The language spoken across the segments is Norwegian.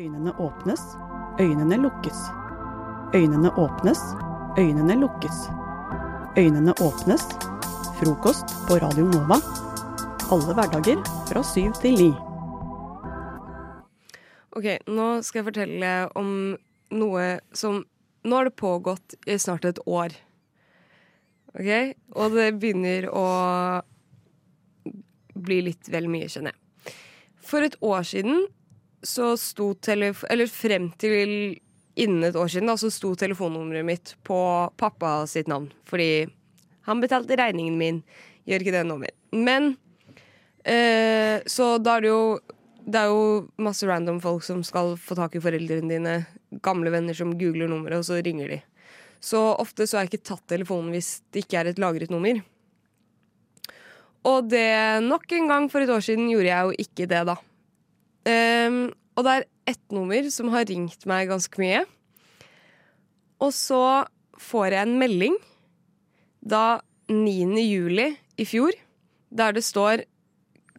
Øynene åpnes, øynene lukkes. Øynene åpnes, øynene lukkes. Øynene åpnes. Frokost på Radio Nova. Alle hverdager fra syv til ni. Ok, nå skal jeg fortelle om noe som Nå har det pågått i snart et år. Ok? Og det begynner å bli litt vel mye, kjenner jeg. For et år siden så sto telef... Eller frem til innen et år siden da, så sto telefonnummeret mitt på pappa sitt navn. Fordi han betalte regningen min. Gjør ikke det nå mer. Men eh, Så da er det jo det er jo masse random folk som skal få tak i foreldrene dine. Gamle venner som googler nummeret, og så ringer de. Så ofte så har jeg ikke tatt telefonen hvis det ikke er et lagret nummer. Og det nok en gang for et år siden gjorde jeg jo ikke det, da. Ehm, og det er ett nummer som har ringt meg ganske mye. Og så får jeg en melding da 9. juli i fjor, der det står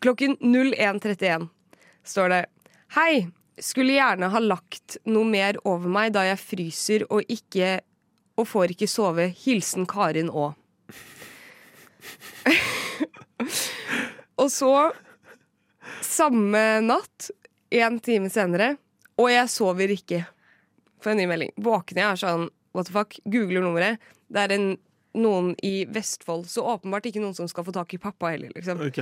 klokken 01.31 står det Hei, skulle gjerne ha lagt noe mer over meg da jeg fryser og ikke og får ikke sove. Hilsen Karin Aa. og så, samme natt, en time senere, og jeg sover ikke. Får en ny melding. Våkner jeg er sånn what the fuck, googler nummeret. Det er en, noen i Vestfold, så åpenbart ikke noen som skal få tak i pappa heller, liksom. Ok,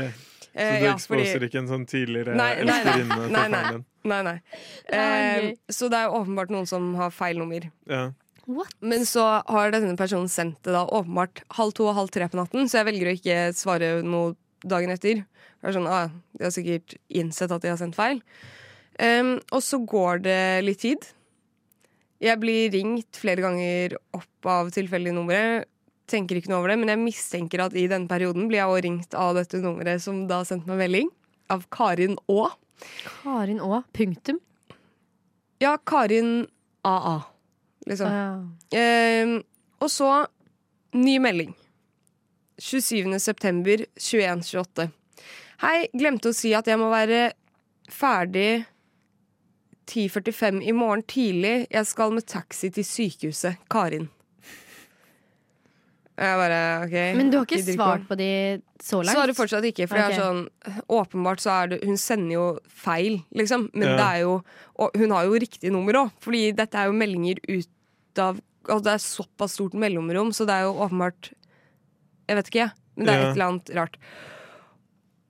Så Eh, du ja, exposer fordi- ikke en sånn tidligere Nei, nei, nei. elskerinne til faren din? Nei, nei. er Eh, så det er åpenbart noen som har feil nummer. Ja. What? Men så har denne personen sendt det da åpenbart halv to og halv tre på natten, så jeg velger å ikke svare noe dagen etter. Jeg er sånn, ah, De har sikkert innsett at de har sendt feil. Em, og så går det litt tid. Jeg blir ringt flere ganger opp av tilfeldige numre. Tenker ikke noe over det, men jeg mistenker at i denne perioden blir jeg også ringt av dette nummeret som da sendte meg melding. Av Karin Aa. Karin Aa. Punktum. Ja, Karin AA, liksom. Ah. Ehm, og så ny melding. 27. september 2128. Hei, glemte å si at jeg må være ferdig 10.45 i morgen tidlig. Jeg skal med taxi til sykehuset. Karin. Jeg bare, ok Men du har ikke svart på de så langt? Svarer fortsatt ikke, for okay. Ok. er sånn Åpenbart så er det Hun sender jo feil, liksom. Men Ja. det er jo Og hun har jo riktig nummer òg, Fordi dette er jo meldinger ut av Altså det er såpass stort mellomrom, så det er jo åpenbart Jeg vet ikke, men det er Ja. et eller annet rart.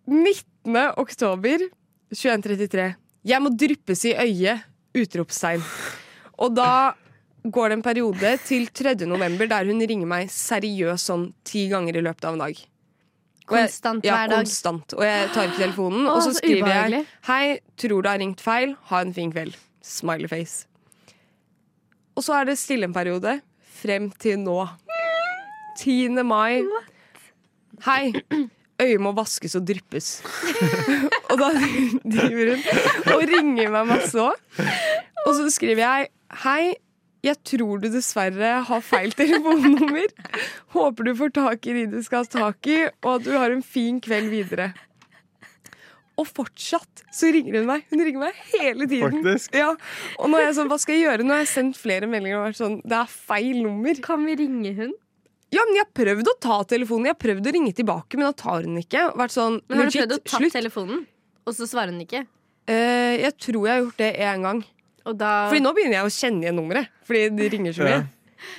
19. oktober 2133. Jeg må dryppes i øyet! Utropstegn. Og da går det en periode til 3. november der hun ringer meg seriøst sånn ti ganger i løpet av en dag. Konstant jeg- ja, hver dag? Konstant. Og jeg tar ikke telefonen. Åh, og så så skriver ubehagelig. jeg Hei, tror du har ringt feil. Ha en fin kveld. Smiley face. Og så er det stille en periode frem til nå. 10. mai. Hei. Øyet må vaskes og dryppes. og da driver hun og ringer meg masse òg. Og så skriver jeg Hei, jeg tror du dessverre har feil telefonnummer. Håper du får tak i de du skal ha tak i, og at du har en fin kveld videre. Og fortsatt så ringer hun meg. Hun ringer meg hele tiden. Faktisk? Ja. Og nå er jeg sånn, hva skal jeg gjøre? Nå har jeg sendt flere meldinger og vært sånn, det er feil nummer. Kan vi ringe hun? Ja, men Jeg har prøvd å ta telefonen, jeg har prøvd å ringe tilbake, men da tar hun ikke. Vært sånn, Men har du prøvd å ta slutt. telefonen, og så svarer hun ikke? Uh, jeg tror jeg har gjort det én gang. Og da Fordi nå begynner jeg å kjenne igjen nummeret. Fordi de ringer så mye. Ja.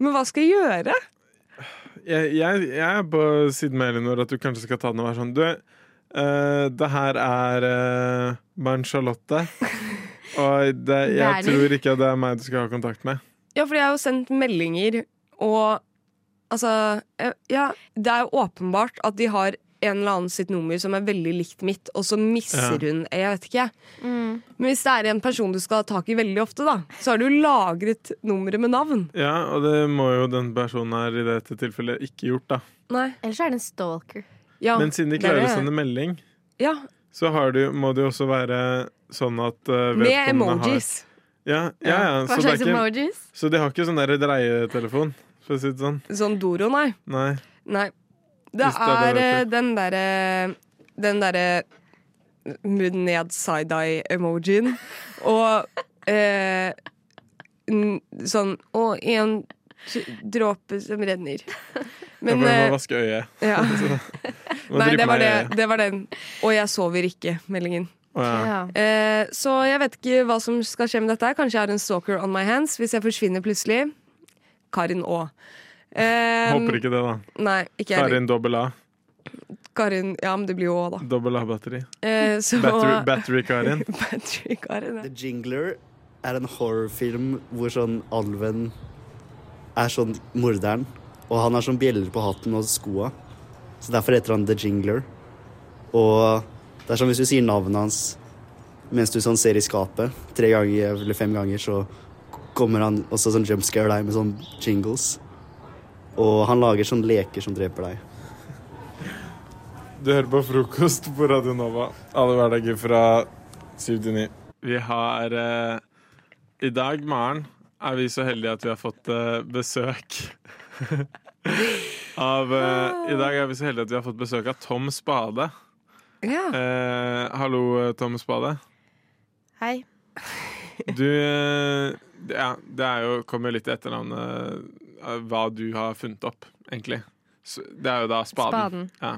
Men hva skal jeg gjøre? Jeg, jeg, jeg er på siden med Elinor at du kanskje skal ta den og være sånn Du, uh, det her er uh, Maren Charlotte. Og det, jeg tror ikke det er meg du skal ha kontakt med. Ja, fordi jeg har jo sendt meldinger, og altså eh, Ja, det er jo åpenbart at de har en eller annen sitt nummer som er veldig likt mitt, og så misser Ja. hun Jeg vet ikke. mm. Men hvis det er en person du skal ha tak i veldig ofte, da, så har du lagret nummeret med navn. Ja, og det må jo den personen her i dette tilfellet ikke gjort, da. Nei. Ellers er det en stalker. Ja, Men siden de er klarer å sende melding, ja så har du, må det jo også være sånn at uh, med emojis. Har, ja, ja, ja, Hva så, slags ikke, emojis? så de har ikke sånn der dreietelefon, for å si det sånn. Sånn Doro, nei. Nei. Nei. Det er det er det eh, heter. den derre Den derre mudd ned side-eye-emojien. Og eh, sånn Og en dråpe som renner. Men, jeg eh, må vaske øyet. ja. Nei, det var, det, det var den. Og jeg sover ikke-meldingen. Ja. Eh, så jeg vet ikke hva som skal skje med dette. Kanskje jeg har en stalker on my hands hvis jeg forsvinner plutselig. Karin Å. Eh, Håper ikke det, da. Nei, ikke. Karin dobbel A. Karin, ja, men det blir jo Å, da. Dobbel A-batteri. Eh, så Battery, battery Karin. Battery Karin, ja. The Jingler er en horrorfilm hvor sånn alven er sånn morderen. Og han har sånn bjeller på hatten og skoa. Så derfor heter han The Jingler. Og det er sånn hvis du sier navnet hans mens du sånn ser i skapet tre ganger eller fem ganger, så kommer han også sånn jumpscare deg med sånn jingles. Og han lager sånn leker som dreper deg. Du hører på frokost på Radio Nova alle hverdager fra 7 til 9. Vi har eh, I dag, Maren, er vi så heldige at vi har fått eh, besøk av eh, I dag er vi så heldige at vi har fått besøk av Tom Spade. ja. Eh, hallo, eh, Tom Spade. Hei. Du eh, Ja, det er jo kommer litt i etternavnet eh, hva du har funnet opp, egentlig. Så det er jo da spaden. Spaden. Ja.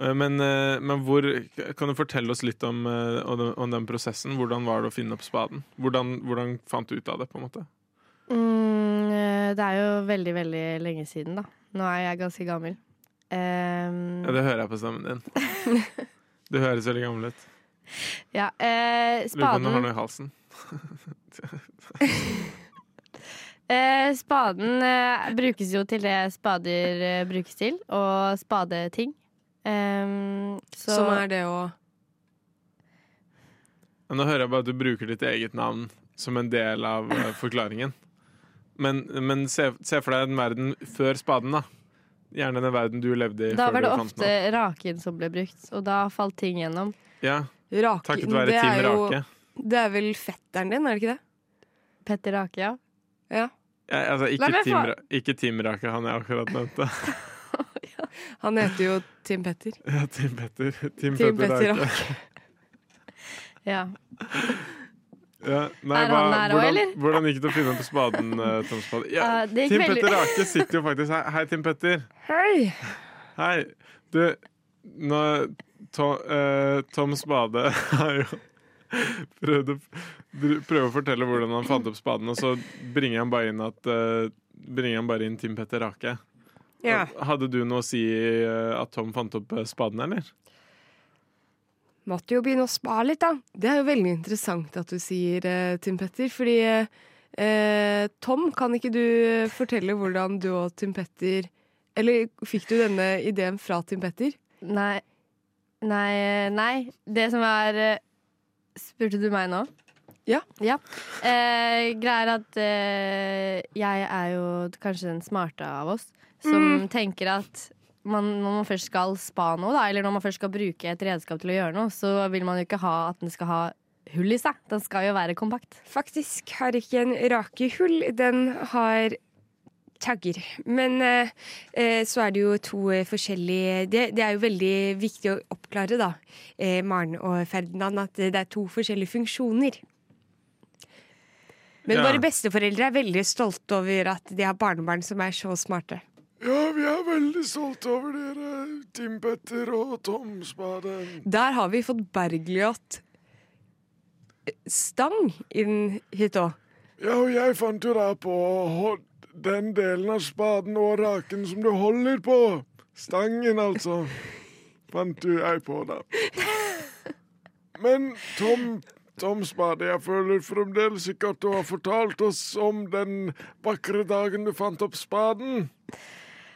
Eh, Men, eh, men hvor Kan du fortelle oss litt om, om den- prosessen? Hvordan var det å finne opp spaden? Hvordan, hvordan fant du ut av det, på en måte? Mm, det er jo veldig, veldig lenge siden, da. Nå er jeg ganske gammel. Um... Ja, det hører jeg på stemmen din. Du høres veldig gammel ut. ja, eh, Lurer på om du har spaden noe i halsen. eh, Spaden eh, brukes jo til det spader eh, brukes til, og spadeting. Um, så Som er det å Nå hører jeg bare at du bruker ditt eget navn som en del av eh, forklaringen. Men, men se, se for deg en verden før spaden, da. Gjerne den verden du levde i Da før var det du fant ofte den raken som ble brukt, og da falt ting gjennom. Ja, Rake. takket være det er Team jo- Rake. Det er vel fetteren din, er det ikke det? Petter Rake, ja. Ja. Ja, altså, Nei, ikke, team, fa- ikke Team Rake, han jeg akkurat nevnte. Han heter jo Tim Petter. Ja, Team Petter. Team, Team Petter Petter Rake. ja. Ja, nei, Er han hva, der også, eller? hvordan gikk det å finne på spaden, eh, Tom Spade? Ja, uh, det gikk Tim veldig- Petter Rake sitter jo faktisk her. Hei, Tim Petter. Hei! Hei. Du, nå to, uh, Tom Spade har jo prøvd prøvde, å fortelle hvordan han fant opp spaden, og så bringer han bare inn at uh, Bringer han bare inn Tim Petter Rake. Ja. Hadde du noe å si uh, at Tom fant opp eh, spaden, eller? Måtte jo begynne å spare litt, da. Det er jo veldig interessant at du sier uh, Tim Petter, fordi eh, Tom, kan ikke du fortelle hvordan du og Tim Petter Eller fikk du denne ideen fra Tim Petter? Nei. Nei, nei. Det som er Spurte du meg nå? Ja. ja. Eh, greia er at eh, jeg er jo kanskje den smarte av oss som tenker at man, når man først skal spa noe, da, eller når man først skal bruke et redskap til å gjøre noe, så vil man jo ikke ha at den skal ha hull i seg. Den skal jo være kompakt. Faktisk har ikke en rake hull. Den har tagger. Men eh, eh, så er det jo to eh, forskjellige det, det er jo veldig viktig å oppklare, da, eh, Maren og Ferdinand, at det er to forskjellige funksjoner. Men Ja. våre besteforeldre er veldig stolte over at de har barnebarn som er så smarte. Ja, vi er veldig stolte over dere, Tim Petter og Tom Spade. Der har vi fått Bergljot stang inn hit òg. Ja, og jeg fant jo da på den delen av spaden og raken som du holder på. Stangen, altså. Fant du ei på, da. Men Tom, Tom Spade, jeg føler fremdeles ikke at du har fortalt oss om den vakre dagen du fant opp spaden.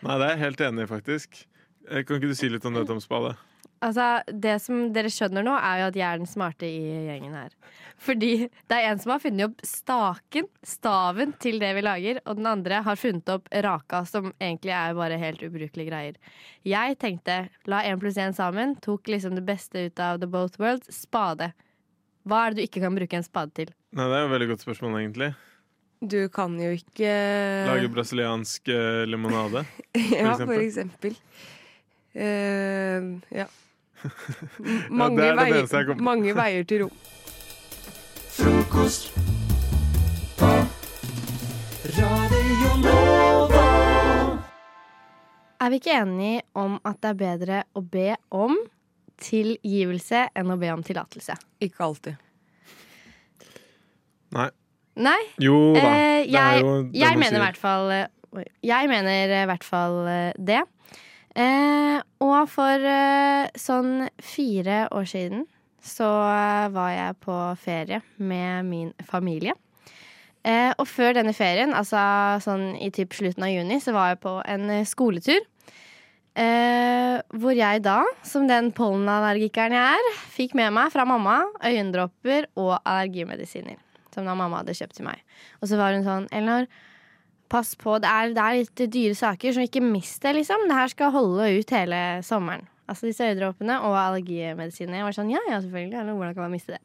Nei, det er jeg helt enig i, faktisk. Eh, Kan ikke du si litt om det, Tom Spade? Altså, Det som dere skjønner nå, er jo at jeg er den smarte i gjengen her. Fordi det er en som har funnet opp staken, staven, til det vi lager, og den andre har funnet opp raka, som egentlig er bare helt ubrukelige greier. Jeg tenkte la én pluss én sammen, tok liksom det beste ut av the both worlds. Spade. Hva er det du ikke kan bruke en spade til? Nei, Det er jo et veldig godt spørsmål, egentlig. Du kan jo ikke Lage brasiliansk eh, limonade. Ja, eksempel. for eksempel. Uh, ja. Mange, det er det veier, eneste jeg kom på. mange veier til rom. Er vi ikke enige om at det er bedre å be om tilgivelse enn å be om tillatelse? Ikke alltid. Nei. Nei? Jo da. Eh, det er jeg, jo det jeg mener i sier. hvert fall eh. Jeg mener i hvert fall eh, det. Eh, og for eh, sånn fire år siden så eh, var jeg på ferie med min familie. Eh, og før denne ferien, altså sånn i typ slutten av juni, så var jeg på en eh, skoletur. Eh, hvor jeg da, som den pollenallergikeren jeg er, fikk med meg fra mamma øyendråper og allergimedisiner. Som da mamma hadde kjøpt til meg. Og så var hun sånn Elinor, pass på, det er, det er litt dyre saker, så ikke mist det, liksom. Det her skal holde ut hele sommeren. Altså disse øyedråpene og allergimedisinene. Jeg var sånn, ja, ja, selvfølgelig. Eller hvordan kan man miste det?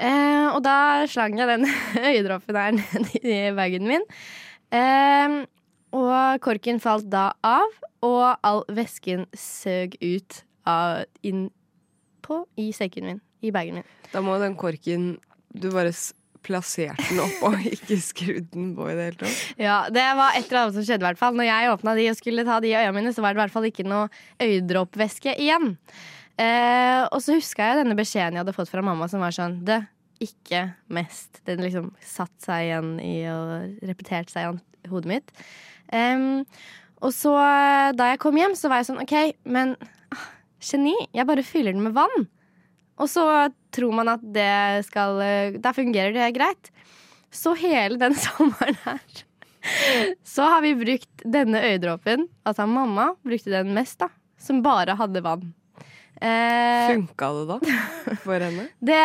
Eh, og da slang jeg den øyedråpen her ned i bagen min. Eh, og korken falt da av, og all væsken søg ut av, inn på i sekken min. I bagen min. Da må den korken Du bare plasserte den og ikke skrudd den på i det hele tatt. Ja, Det var et eller annet som skjedde. i hvert fall Når jeg åpna de og skulle ta de i øynene mine, så var det i hvert fall ikke noe øyedråpvæske igjen. Eh, og så huska jeg denne beskjeden jeg hadde fått fra mamma, som var sånn Det, ikke mest. Den liksom satt seg igjen i og repeterte seg i hodet mitt. Um, og så, eh, da jeg kom hjem, så var jeg sånn OK, men ah, geni. Jeg bare fyller den med vann. Og så tror man at det skal eh, Da fungerer det greit. Så hele den sommeren her så har vi brukt denne øyedråpen. Altså mamma brukte den mest, da. Som bare hadde vann. Eh, Funka det da for henne? det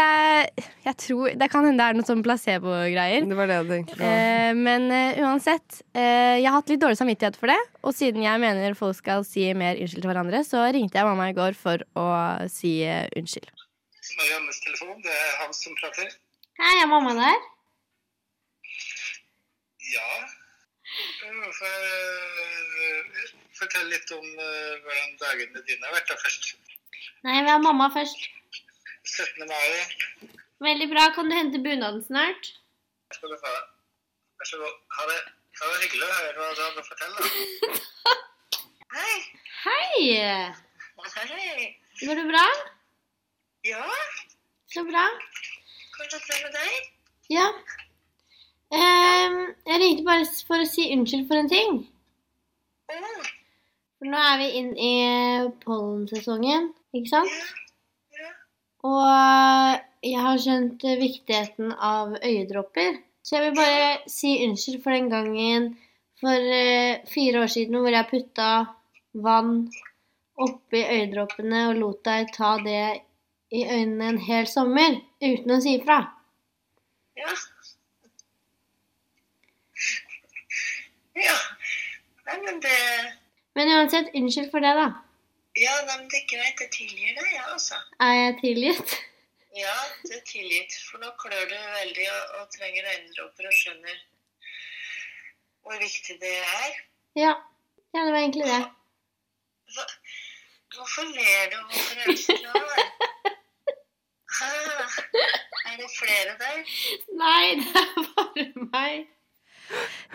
Jeg tror Det kan hende det er noe sånn placebo-greier. Det var det jeg tenkte. Eh, men uh, uansett, eh, jeg har hatt litt dårlig samvittighet for det. Og siden jeg mener folk skal si mer unnskyld til hverandre, så ringte jeg mamma i går for å si uh, unnskyld. Mariannes telefon, det er han som prater. Hei, er mamma der? Ja. Øh, Fortell litt om øh, hvordan dagene dine har vært da først. Nei, vi har mamma først. 17. mai. Veldig bra. Kan du hente bunaden snart? Skal du få. Vær så god. Ha det. Det var hyggelig å høre hva du hadde å fortelle. Hei. Hei! Hei. Går det bra? Ja, Så bra. Jeg prøve med deg? Ja. Ehm, jeg ringte bare for å si unnskyld for en ting. Mm. For nå er vi inn i pollensesongen, ikke sant? ja. Og jeg har skjønt viktigheten av øyedråper. Så jeg vil bare si unnskyld for den gangen for eh, fire år siden hvor jeg putta vann oppi øyedråpene og lot deg ta det i øynene en hel sommer uten å si ifra. Ja. Ja. Nei, men det Men uansett, unnskyld for det, da. Ja, nei, men det er greit. Jeg tilgir deg, ja, altså. Er jeg tilgitt? Ja, det er tilgitt. For nå klør du veldig og, og trenger øyendråper og skjønner hvor viktig det er. Ja. Ja, det var egentlig det. Hva, hvorfor ler du? Hvorfor er du så glad? Er det flere der? Nei, det er bare meg.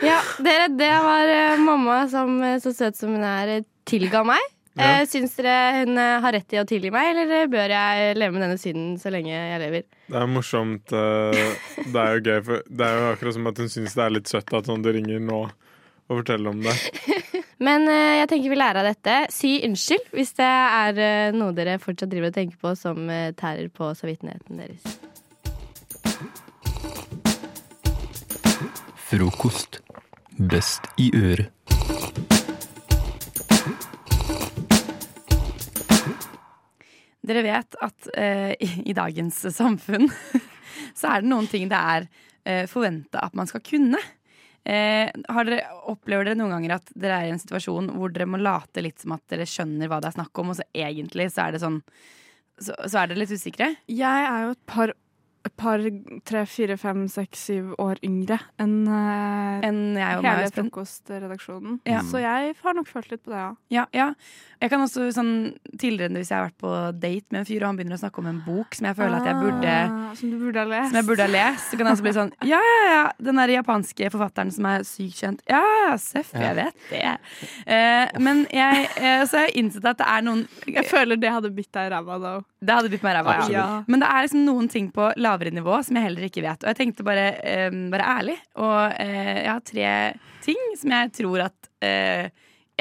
Ja, dere, det var eh, mamma som eh, så søt som hun er, eh, tilga meg. Ja. Eh, syns dere hun har rett i å tilgi meg, eller bør jeg leve med denne synden så lenge jeg lever? Det er morsomt. Det er jo gøy, for det er jo akkurat som at hun syns det er litt søtt at sånn du ringer nå og fortelle om det. Men eh, jeg tenker vi lærer av dette. Si unnskyld hvis det er eh, noe dere fortsatt driver og tenker på som eh, tærer på samvittigheten deres. Frokost. Best i øret. Dere vet at eh, i, i dagens samfunn så er det noen ting det er eh, forventa at man skal kunne. Eh, dere, opplever dere noen ganger at dere er i en situasjon hvor dere må late litt som at dere skjønner hva det er snakk om, og så egentlig så er det sånn så, så er dere litt usikre? Jeg er jo et par et par, tre, fire, fem, seks, syv år yngre enn uh, en jeg og hele frokostredaksjonen. Ja. Så jeg har nok følt litt på det, ja. Ja, ja. Jeg kan også sånn Tidligere hvis jeg har vært på date med en fyr, og han begynner å snakke om en bok som jeg føler at jeg burde Ah, Som du burde ha lest. som jeg burde ha lest, så kan jeg også bli sånn Ja, ja, ja, den der japanske forfatteren som er sykt kjent. Ja, ja, seff, jeg vet det. Uh, men jeg, uh, så har jeg innsett at det er noen Jeg føler det hadde bitt deg i ræva, da. Det hadde bitt meg i ræva, ja. ja. Men det er liksom noen ting på lavere nivå som jeg heller ikke vet. Og jeg tenkte bare eh, være ærlig. Og eh, jeg har tre ting som jeg tror at eh,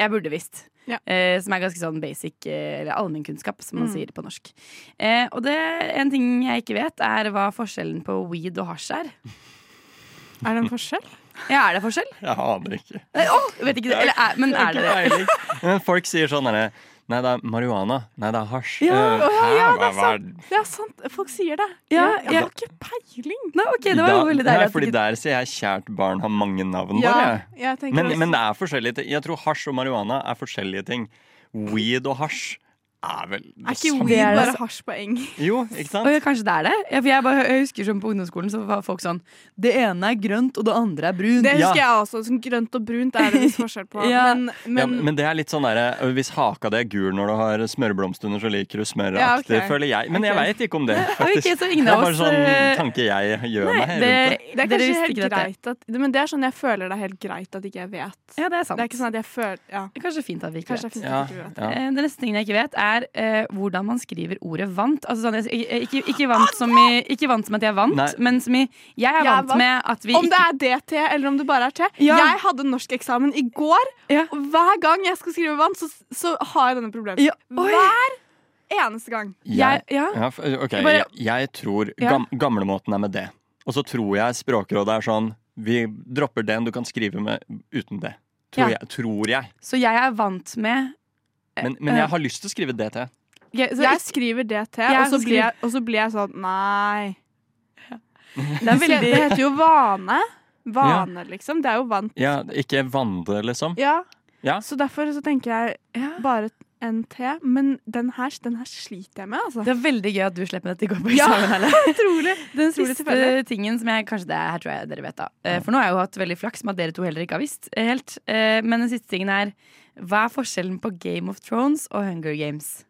jeg burde visst. Ja. Eh, som er ganske sånn basic, Eller eller allmennkunnskap, som man Mm. sier på norsk. Eh, og det, en ting jeg ikke vet, er hva forskjellen på weed og hasj er. Er det en forskjell? Ja, er det forskjell? Jeg aner ikke. Vet ikke det. Eller, er, men er det det? Men folk sier sånn derre Nei, det er marihuana. Nei, det er hasj. Ja, uh, ja, ja, det er sant. Det er sant. Folk sier det. Ja, jeg ja. har ikke peiling. Nei, ok, det var jo veldig deilig. Nei, fordi ikke- der sier jeg 'kjært barn har mange navn'. Ja, bare. jeg Men, men det er forskjellige ting. Jeg tror hasj og marihuana er forskjellige ting. Weed og hasj er vel det Er ikke weed bare hasj på eng? Jo, ikke sant? Og kanskje det er det? Ja, jeg, bare, jeg husker som På ungdomsskolen så var folk sånn Det ene er grønt, og det andre er brunt. Det husker jeg også. Sånn grønt og brunt er det viss forskjell på. Ja. Men, ja, men, men det er litt sånn derre Hvis haka di er gul når du har smørblomst under, så liker du smøraktig, Ja, ok. føler jeg. Men jeg okay. veit ikke om det, faktisk. Okay, så ingen det er bare sånn tanke jeg gjør Nei, meg rundt det- det. det er kanskje helt greit at Men det er sånn jeg føler det er helt greit at ikke jeg vet. Ja, det er sant. Det er ikke sånn at jeg føler Ja. Det er Kanskje fint at vi ikke Kanskje vet. det Ja, ja. Eh, Det neste tingen jeg ikke vet, er eh, hvordan man skriver ordet vant. Altså sånn, jeg- jeg- ikke, ikke, vant som i, ikke vant som at jeg vant, Nei. men som i Jeg er Jeg er vant vant. med at vi Om det er DT eller om det bare er T. Ja. Jeg hadde norskeksamen i går, Ja. og hver gang jeg skal skrive vant, så, så har jeg denne problemet. Ja. Hver eneste gang. Jeg, ja. Ja, f- Jeg bare- jeg, jeg tror Ja. gam, gamlemåten er med det. Og så tror jeg Språkrådet er sånn Vi dropper den du kan skrive med uten det. Tror, Ja. jeg, tror jeg. Så jeg er vant med Men, men jeg har lyst til å skrive det til. jeg, så, Jeg skriver DT, og, så blir jeg, og så blir jeg sånn Nei. Det er veldig Det heter jo vane. Vane, liksom. Det er jo vant. Ja, ikke Vande, liksom. Ja. Ja. Så derfor så tenker jeg bare en T. Men den her, den her sliter jeg med, altså. Det er veldig gøy at du slipper dette i går på eksamen. Helle. Utrolig. Den siste tingen som jeg kanskje det her tror jeg dere vet da Eh, For nå har jeg jo hatt veldig flaks med at dere to heller ikke har visst eh, helt Eh, Men den siste tingen er Hva er forskjellen på Game of Thrones og Hunger Games?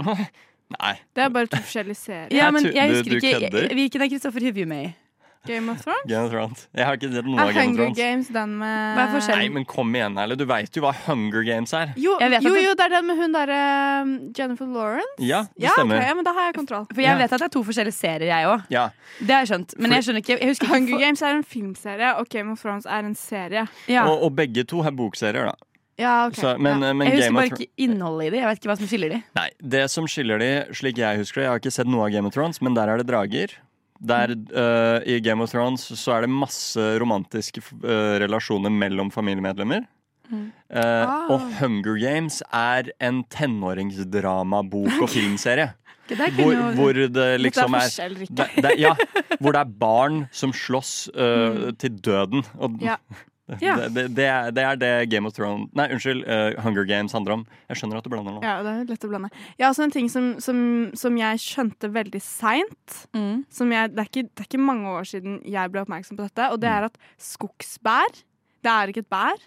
Nei. Det er bare to forskjellige serier. Ja, men jeg husker du ikke kødder. Hvilken er Kristoffer Hivju med i? Game of Thrones. Game of Thrones. Jeg har ikke sett noen Er av Game of Hunger Thrones. Games den med Hva er forskjellen? Nei, men kom igjen, Erle. Du veit jo hva Hunger Games er. Jo, jo, jo, det er den med hun derre um, Jennifer Lawrence. Ja, det Ja, stemmer. ja, men da har jeg kontroll. For jeg Ja. vet at det er to forskjellige serier jeg også Ja. Det har jeg skjønt Men jeg skjønner ikke Jeg ikke Hunger for- Games er en filmserie, og Game of Thrones er en serie. ja. Og, og begge to er bokserier, da. Ja, ok. Så, men, ja. men Jeg husker Game bare ikke innholdet i det Jeg vet ikke hva som skiller de Nei, det som skiller de, slik jeg husker det Jeg har ikke sett noe av Game of Thrones, men der er det drager. Der, uh, I Game of Thrones så er det masse romantiske uh, relasjoner mellom familiemedlemmer. Mm. Uh, Ah. Og Hunger Games er en tenåringsdramabok og filmserie. Hvor, jo- hvor det liksom er er det, det, ja, hvor det er barn som slåss øh, til døden. Og Ja. Ja. det, det, det, er, det er det Game of Thrones Nei, unnskyld, uh, Hunger Games handler om. Jeg skjønner at du blander nå. Ja, det er lett å blande. Jeg har også en ting som, som, som jeg skjønte veldig seint. Mm. Det, er ikke, det er ikke mange år siden jeg ble oppmerksom på dette. Og det Mm. er at skogsbær Det er ikke et bær.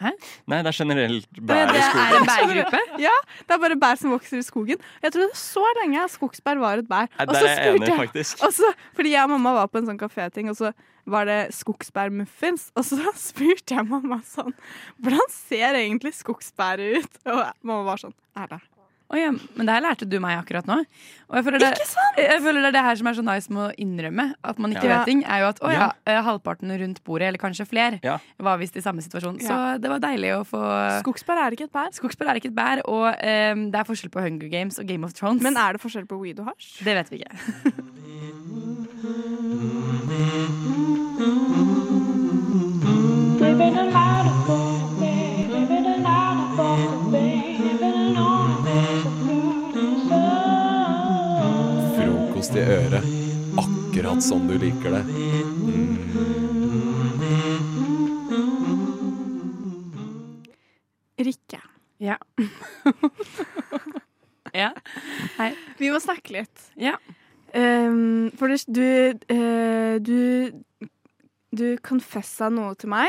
Nei, det er generelt bær Det i skogen. er en bærgruppe Ja, Det er bare bær som vokser i skogen. Jeg trodde så lenge at skogsbær var et bær. Nei, Der er jeg enig, faktisk. Og fordi jeg og mamma var på en sånn kaféting, og så var det skogsbærmuffins. Og så spurte jeg mamma sånn Hvordan ser egentlig skogsbæret ut? Og mamma var sånn Erla. Å ja, men det her lærte du meg akkurat nå. Og jeg føler, det, jeg føler det er det her som er så nice med å innrømme at man ikke Ja. vet ting, er jo at å ja, Ja. eh, halvparten rundt bordet, eller kanskje flere, Ja. var visst i samme situasjon. Så det var deilig å få Skogsbær er ikke et bær. Skogsbær er ikke et bær, og um, det er forskjell på Hunger Games og Game of Thrones. Men er det forskjell på weed og hasj? det vet vi ikke. I øret. Akkurat som du liker det. Rikke. Ja. ja. Hei. Vi må snakke litt. Ja. Um, for du, du, eh, du, du confessa noe til meg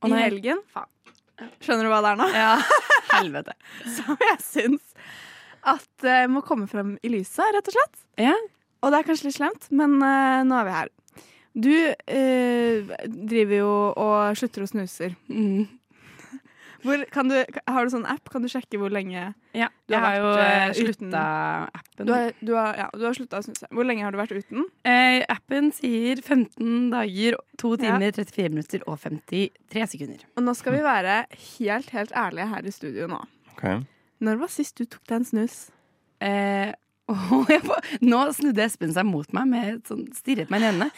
Å, i helgen. Skjønner du hva det er nå? Ja, helvete. Som jeg syns at det må komme frem i lyset, rett og slett. Ja. Og det er kanskje litt slemt, men uh, nå er vi her. Du uh, driver jo og slutter å snuser. Mm. Hvor, du, har du sånn app? Kan du sjekke hvor lenge Ja, du har, har vært, jo eh, uten- slutta appen. Du har, du har, ja, du har slutta å snuse. Hvor lenge har du vært uten? Eh, appen sier 15 dager, 2 Ja. timer, 34 minutter og 53 sekunder. Og nå skal vi være helt, helt ærlige her i studio nå. Ok. Når var sist du tok deg en snus? Eh, oh, jeg, nå snudde Espen seg mot meg med et sånn, stirret meg i øynene.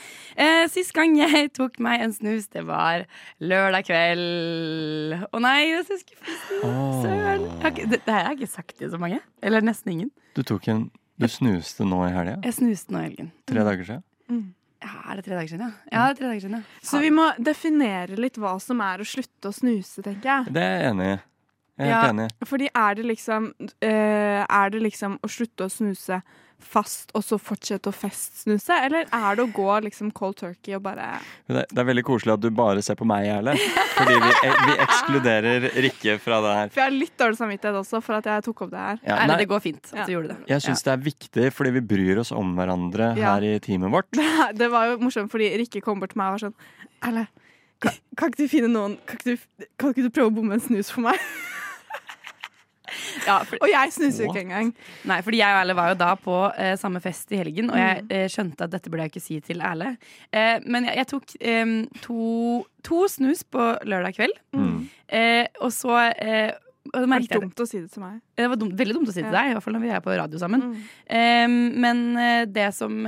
Eh, sist gang jeg tok meg en snus, det var lørdag kveld. Å nei, jeg er så skuffet. Søren. Det, det her har jeg ikke sagt til så mange. Eller nesten ingen. Du tok en Du snuste nå i helga? Jeg snuste nå i helgen. Tre dager siden? Ja, er det tre dager siden, ja? Ja, det er tre dager siden, ja. Så vi må definere litt hva som er å slutte å snuse, tenker jeg. Det er jeg enig i. Jeg er helt enig. Fordi er det liksom eh, Er det liksom å slutte å snuse fast og så fortsette å festsnuse, eller er det å gå liksom cold turkey og bare Det, det er veldig koselig at du bare ser på meg, Erle. Fordi vi, vi ekskluderer Rikke fra det her. For jeg har litt dårlig samvittighet også for at jeg tok opp det her. Ja, nei. det går fint at du gjorde det. Jeg syns det er viktig, fordi vi bryr oss om hverandre Ja. her i teamet vårt. Det, det var jo morsomt, fordi Rikke kom bort til meg og var sånn Erle, kan, kan ikke du finne noen kan ikke, du, kan ikke du prøve å bomme en snus for meg? og jeg snuser jo ikke engang. Nei, fordi jeg og Erle var jo da på eh, samme fest i helgen, og jeg Mm. eh, skjønte at dette burde jeg ikke si til Erle. Eh, men jeg, jeg tok to, to snus på lørdag kveld, eh, og så eh, og Det var er dumt å si det til meg. det var dumt, veldig dumt å si til Ja. deg, i hvert fall når vi er på radio sammen. Mm. Men eh, det som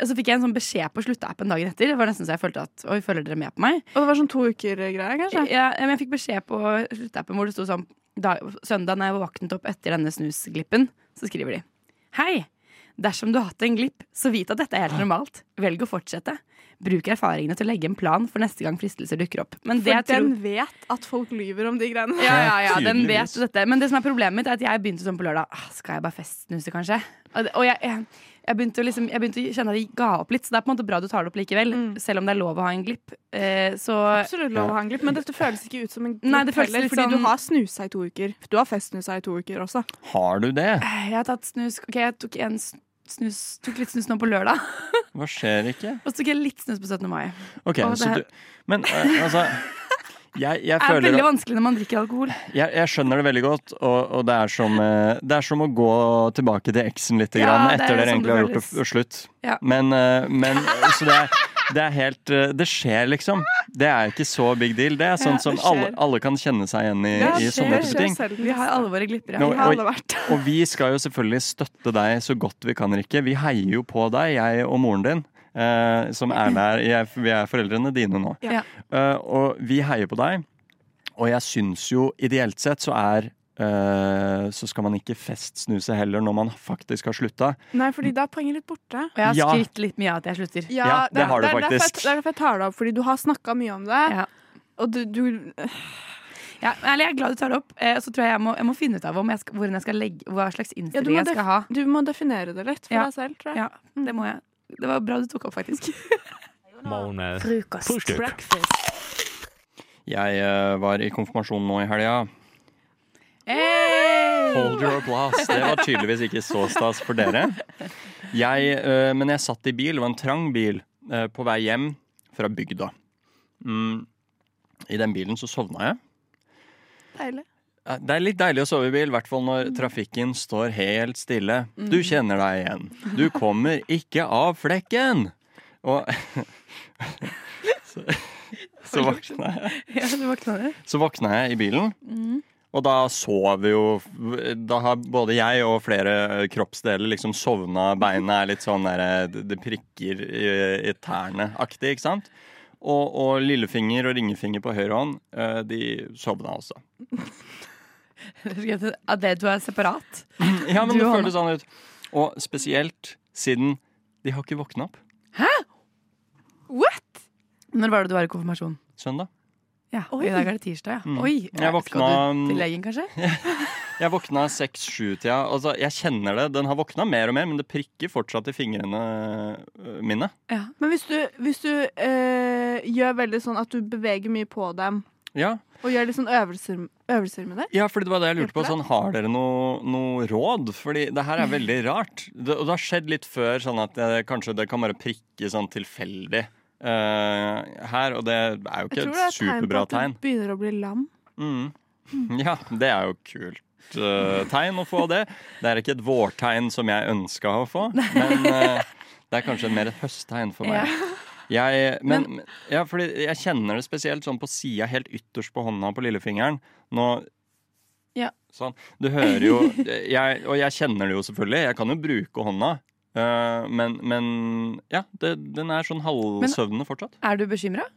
Så fikk jeg en sånn beskjed på slutteappen dagen etter. Det var nesten så jeg følte at Oi, følger dere med på meg? Og det var sånn to uker-greie, kanskje? Ja, men jeg fikk beskjed på slutteappen hvor det sto sånn da, Søndag når jeg våknet opp etter denne snusglippen, så skriver de Hei! Dersom du har hatt en glipp, så vit at dette er helt normalt. Velg å fortsette. Bruk erfaringene til å legge en plan for neste gang fristelser dukker opp. Men det For jeg tror- den vet at folk lyver om de greiene. ja, ja, ja, den vet dette. Men det som er problemet mitt, er at jeg begynte sånn på lørdag. Ah, skal jeg bare festsnuse, kanskje? Og det- Og jeg, jeg, jeg, begynte å liksom, jeg begynte å kjenne at jeg ga opp litt, så det er på en måte bra du tar det opp likevel. Selv om det er lov å ha en glipp. Eh, så Absolutt lov å ha en glipp, men dette føles ikke ut som en glipp Nei, det føles heller, litt fordi sånn- du har snusa i to uker. Du har festsnusa i to uker også. Har du det? Jeg har tatt snus Ok, jeg tok, en snus, tok litt snus nå på lørdag. Hva skjer ikke? Og så tok jeg litt snus på 17. mai. Ok, så du Men eh, altså jeg, jeg er veldig at- vanskelig når man drikker alkohol. jeg, jeg skjønner det veldig godt, og, og det, er som, eh, det er som å gå tilbake til eksen litt Ja, grann, er etter dere sånn egentlig har gjort det slutt. Ja. Men, eh, men Så det er, det er helt eh, Det skjer, liksom. Det er ikke så big deal. Det er sånn Ja, som alle, alle kan kjenne seg igjen i, i sånne type ting. Vi har alle våre glipper. Ja. og, og vi skal jo selvfølgelig støtte deg så godt vi kan, Rikke. Vi heier jo på deg, jeg og moren din. Eh, som er der. Jeg, vi er foreldrene dine nå. Ja. Eh, og vi heier på deg. Og jeg syns jo ideelt sett så er eh, så skal man ikke festsnuse heller når man faktisk har slutta. Nei, fordi da er poenget litt borte. Og jeg har Ja. skrytt litt mye av at jeg slutter. Ja, det har du er faktisk. Det er derfor jeg tar det opp, fordi du har snakka mye om det. Og du, du Ja, men jeg er glad du tar det opp. Eh, så tror jeg jeg må, jeg må finne ut av om jeg skal, jeg skal legge, hva slags ja, innstilling jeg skal ha. du må definere det litt for Ja. deg selv, tror jeg. Ja, det må jeg. Det var bra du tok opp, faktisk. Frokost. Breakfast. Jeg uh, var i konfirmasjon nå i helga. Hey! Hold your applause. Det var tydeligvis ikke så stas for dere. Jeg, uh, men jeg satt i bil, det var en trang bil, uh, på vei hjem fra bygda. Mm. I den bilen så sovna jeg. Deilig. Eh, Det er litt deilig å sove i bil, i hvert fall når trafikken står helt stille. Du kjenner deg igjen. Du kommer ikke av flekken! Og så, så våkna jeg. Så våkna jeg i bilen, Mm. og da sover jo Da har både jeg og flere kroppsdeler liksom sovna. Beina er litt sånn der Det det prikker i, i tærne-aktig, ikke sant? Og, og lillefinger og ringefinger på høyre hånd, eh, de sovna også. At det du er separat? Ja, men Du det føles sånn ut. Og spesielt siden de har ikke våkna opp. Hæ? What? Når var det du var i konfirmasjon? Søndag. Ja, Oi. I dag er det tirsdag, ja. Mm. Oi, Jeg våkna- Skal du til legen, kanskje? Jeg våkna seks-sju-tida. Altså, jeg kjenner det. Den har våkna mer og mer, men det prikker fortsatt i fingrene mine. mine. Men hvis du, hvis du øh, gjør veldig sånn at du beveger mye på dem, Ja, og gjør litt sånn øvelser, øvelser med det ja fordi det var det jeg lurte på. Sånn, har dere noe, noe råd? Fordi det her er veldig rart. Det, og det har skjedd litt før, sånn at det, kanskje det kan bare prikke sånn tilfeldig uh, her. Og det er jo ikke et superbra tegn. Jeg tror det er et tegn på at du begynner å bli lam. Mm. Ja, det er jo kult eh, tegn å få det. Det er ikke et vårtegn som jeg ønska å få, men uh, det er kanskje mer et høsttegn for meg. Jeg, men, ja, fordi jeg kjenner det spesielt sånn på sida, helt ytterst på hånda på lillefingeren. Nå Ja. Sånn. Du hører jo jeg, Og jeg kjenner det jo selvfølgelig. Jeg kan jo bruke hånda. Uh, men, men ja, det, den er sånn halvsøvnende fortsatt. Er du bekymra?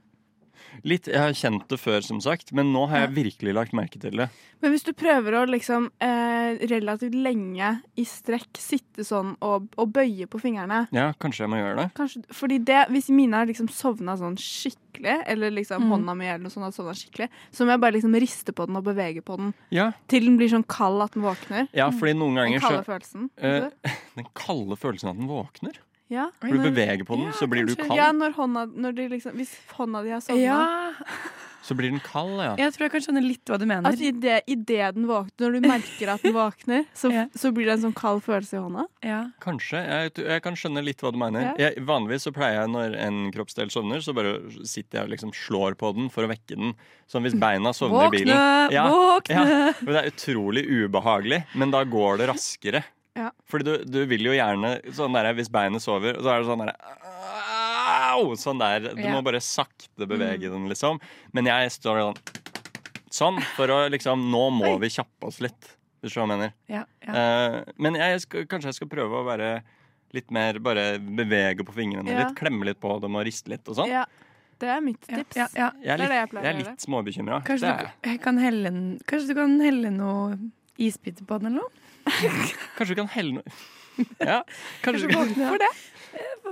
Litt, Jeg har kjent det før, som sagt, men nå har jeg virkelig lagt merke til det. Men hvis du prøver å liksom eh, relativt lenge i strekk sitte sånn og, og bøye på fingrene Ja, kanskje jeg må gjøre det. Kanskje, fordi det, Hvis mine har liksom sovna sånn skikkelig, eller liksom Mm. hånda mi eller noe sånt har sovna skikkelig, så må jeg bare liksom riste på den og bevege på den Ja, til den blir sånn kald at den våkner. ja fordi noen ganger Den kalde så følelsen. altså. Den kalde følelsen at den våkner. Ja. For du beveger på den, så blir du kald. ja, når hånda, når de liksom, hvis hånda di har sovna. Ja, Så blir den kald, ja. jeg tror jeg kan skjønne litt hva du mener. Altså, i det, i det den våkner, når du merker at den våkner, så, Ja. så blir det en sånn kald følelse i hånda. Ja. Kanskje. Jeg, jeg kan skjønne litt hva du mener. Ja. Jeg, vanligvis så pleier jeg når en kroppsdel sovner, så bare sitter jeg og liksom slår på den for å vekke den. Sånn hvis beina sovner i bilen. Ja, Våkne! Ja, det er utrolig ubehagelig, men da går det raskere. Fordi du, du vil jo gjerne sånn der, Hvis beinet sover, så er det sånn der, Au! Sånn der. Du Ja. må bare sakte bevege den, liksom. Men jeg står sånn Sånn, for å liksom Nå må vi kjappe oss litt. Hvis Du hva jeg mener? Ja, ja. Uh, men jeg skal, kanskje jeg skal prøve å være litt mer Bare bevege på fingrene Ja. litt. Klemme litt på dem og riste litt og sånn. Ja, det er mitt tips. ja, ja. Jeg er Det er det jeg litt, pleier jeg å er gjøre. litt småbekymra. Kanskje, du, kan helle, kanskje du kan helle noe isbiter på den eller noe? Kanskje du kan helle noe Ja, kanskje, våkne, For det.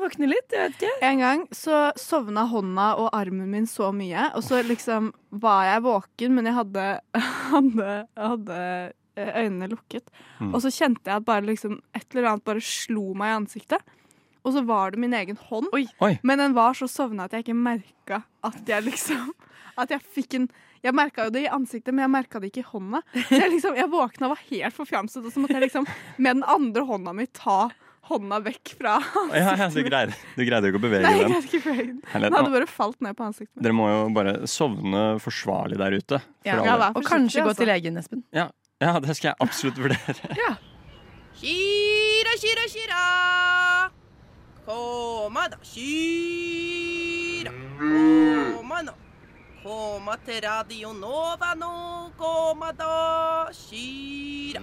Våkne litt, jeg vet ikke. En gang så sovna hånda og armen min så mye, og så liksom var jeg våken, men jeg hadde, hadde, hadde eh, øynene lukket. Mm. Og så kjente jeg at bare liksom et eller annet bare slo meg i ansiktet. Og så var det min egen hånd, Oi. Oi. men den var så sovna at jeg ikke merka at jeg liksom At jeg fikk en Jeg merka jo det i ansiktet, men jeg merka det ikke i hånda. Så jeg, liksom, jeg våkna og var helt forfjamset, og så måtte jeg liksom med den andre hånda mi ta hånda vekk fra ja, ja, du greide, du greide jo ikke å bevege Nei, jeg den. ikke bevege den. Den hadde bare falt ned på ansiktet. Dere må jo bare sovne forsvarlig der ute. For Ja. Ja, da, Og kanskje gå altså. til legen, Espen. ja, ja, det skal jeg absolutt vurdere. ja. Shira, shira, shira. Koma da, shira. Koma nå. Koma til Radio Nova nå. Koma da, kyra.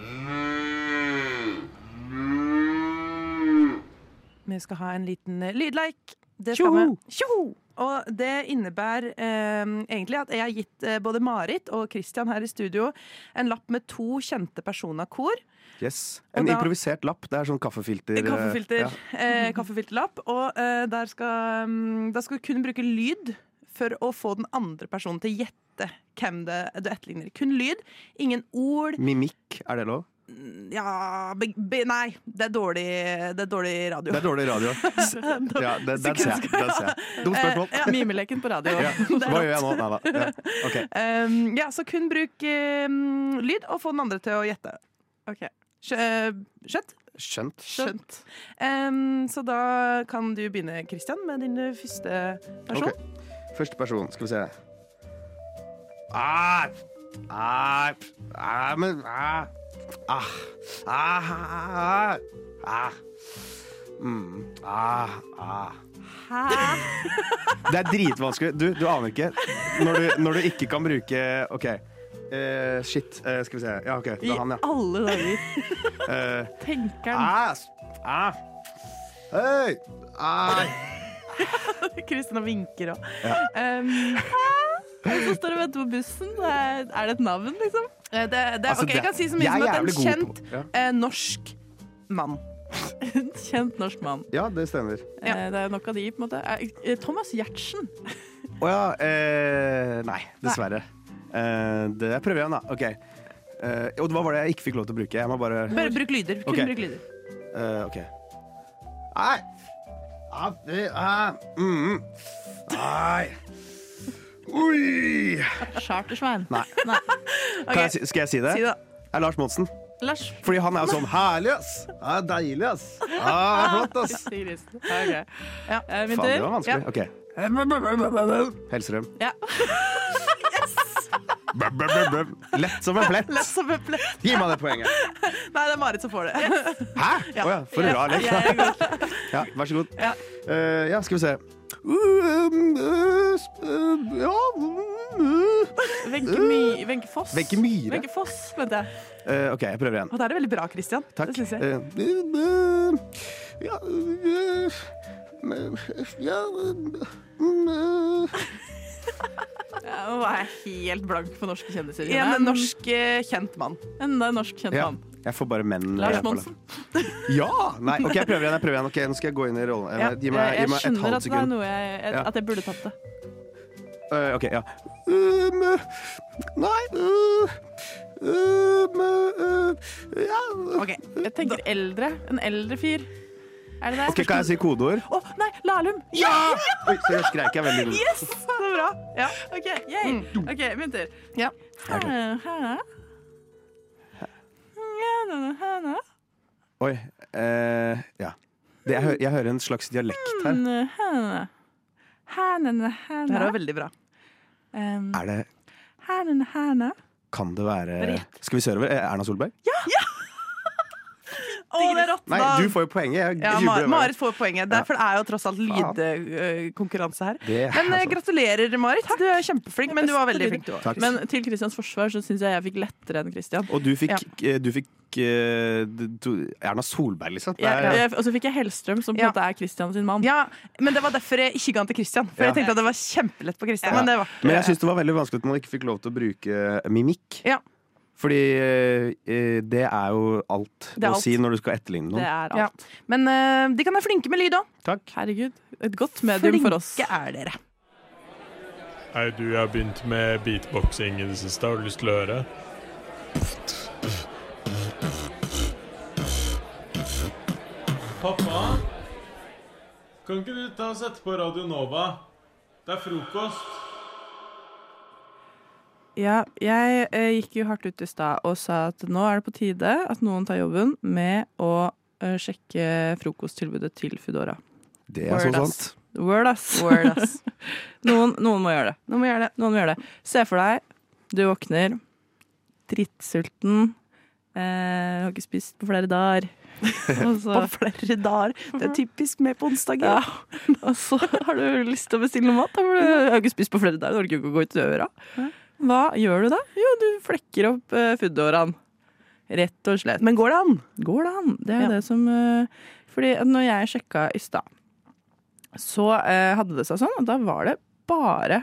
Vi skal ha en liten eh, lydleik. Det skal vi- Tjoho! Og det innebærer eh, egentlig at jeg har gitt eh, både Marit og Christian her i studio en lapp med to kjente personer kor. Yes. En da- improvisert lapp. Det er sånn kaffefilter. eh, Kaffefilter. ja. Eh, kaffefilterlapp. Og eh, der skal, um, da skal vi kun bruke lyd for å få den andre personen til å gjette hvem det du etterligner. Kun lyd. Ingen ord. Mimikk, er det lov? Ja be, be, Nei, det er dårlig, det er dårlig radio. Det er dårlig radio. Ja, det, den ser jeg. Den ser jeg. Dumt spørsmål. Eh, ja, Mimeleken på radio. Ja. Er Hva gjør jeg nå? Nei da. Ja. Okay. Um, ja, så kun bruk um, lyd, og få den andre til å gjette. OK. Skjønt? Skjønt. Skjønt. Um, så da kan du begynne, Christian, med din første person. Ok. Første person. Skal vi se. Ah, ah, ah, men ah, ah, ah, ah, ah. Mm, ah, ah. Det er dritvanskelig. Du, du aner ikke. Når du, når du ikke kan bruke OK. Uh, shit. Uh, skal vi se. Ja, OK. Det I er han, ja. alle dager. Uh, Tenker han. ah, s- ah. Hei! Ah. Kristin vinker òg. Ja. Um, Og så står og venter på bussen. Er, det et navn, liksom? eh, det, det, Altså, okay, jeg kan si så mye som at en kjent på- ja. eh, norsk mann. En kjent norsk mann. Ja, det stemmer. Ja. Det er nok av de, på en måte. Eh, Thomas Giertsen. Å ja. Eh, nei, dessverre. Eh, det jeg prøver igjen, da. OK. Eh, og hva var det jeg ikke fikk lov til å bruke? Jeg må bare Bare bruk lyder. Kun okay. bruk lyder. Eh, OK. Nei. Ah, det er mm. Nei. Oi. Chartersvein. Nei. Kan jeg skal jeg si det? Si det. Det er Lars Monsen. Lars. Fordi han er jo sånn herlig, ass! Ja, deilig, ass! Ja, flott, ass! okay. ja. Min Ja, eh, Faen, det var vanskelig. Ja. OK. Hellstrøm. Ja. Lett som en plett. Lett som en plett. Gi meg det poenget. Nei, det er Marit som får det. Hæ? Å ja, for en rar lek. Ja, vær så god. Ja. uh, ja, skal vi se. Um, uh, uh, Ja Wenche Foss. Wenche Myhre. Venke Foss, venter jeg. Uh, OK, jeg prøver igjen. Og det er veldig bra, Christian. Takk. Det syns jeg. Eh, uh, ja, uh, ja, uh, Ja, Nå er jeg helt blank på norske kjendiser. En En norsk eh, kjent mann. Enda en norsk kjent ja, mann. jeg får bare menn. Lars eh, Monsen. Ja! Nei, OK, jeg prøver igjen. jeg prøver igjen Okay, Nå skal jeg gå inn i rollen. Eh, Ja, Gi meg, jeg gi meg et skjønner at det er noe jeg, Ja. at jeg burde tatt det. Uh, OK, ja. Um, nei uh, um, uh, Ja Ok, Jeg tenker eldre. En eldre fyr. Er det det? Okay, kan jeg si kodeord? Å, nei! Lahlum! Ja! Oi, så jeg skreik jeg veldig. Yes! Så bra. Ja, OK, yay. OK, tur. Ja. Oi. eh, ja. Det, jeg, hø jeg hører en slags dialekt her. Det her var veldig bra. Um, Er det. Kan det være Skal vi sørover? Eh, Erna Solberg? Å, det er rått! Nei, da. du får jo poenget. Jeg Ja, Mar. Marit får poenget. Ja. Derfor det er jo tross alt lydkonkurranse her. Det Men eh, altså- gratulerer, Marit. Du er kjempeflink. Men du var veldig flink, du òg. Men til Kristians forsvar så syns jeg jeg fikk lettere enn Kristian. Og du fikk, Ja. eh, du fikk eh, Erna Solberg, liksom. Ja, er- ja. Og så fikk jeg Hellstrøm, som på en Ja. måte er Kristian sin mann. Ja, men det var derfor jeg ikke ga den til Christian. For Ja. jeg tenkte at det var kjempelett på Christian. Ja. Men det var Men jeg syns det var veldig vanskelig at man ikke fikk lov til å bruke mimikk. Ja. Fordi eh, det er jo alt er å alt. si når du skal etterligne Det er alt. Ja. Men eh, de kan være flinke med lyd òg. Takk. Herregud. Et godt medium for oss. Flinke er dere. Hei, du, jeg har begynt med beatboxing i det siste. Har du lyst til å høre? Pappa? Kan ikke du ta og sette på Radio Nova? Det er frokost. Ja, jeg eh, gikk jo hardt ut i stad og sa at nå er det på tide at noen tar jobben med å eh, sjekke frokosttilbudet til Foodora. Det er så Word, ass. sant. Word, ass. Word, ass. noen, noen må gjøre det. Noen må gjøre det. Noen må gjøre det. Se for deg, du våkner, drittsulten, eh, har ikke spist på flere dager. Og så- På flere dager. Det er typisk med på onsdager. Ja. Og så har du lyst til å bestille noe mat. Da, for du har ikke spist på flere dager, du orker ikke å gå ut døra. Hva gjør du da? Jo, du flekker opp uh, fuddårene. Rett og slett. Men går det an? Går det an? Det er Ja. det som uh, Fordi når jeg sjekka i stad, så uh, hadde det seg sånn at da var det bare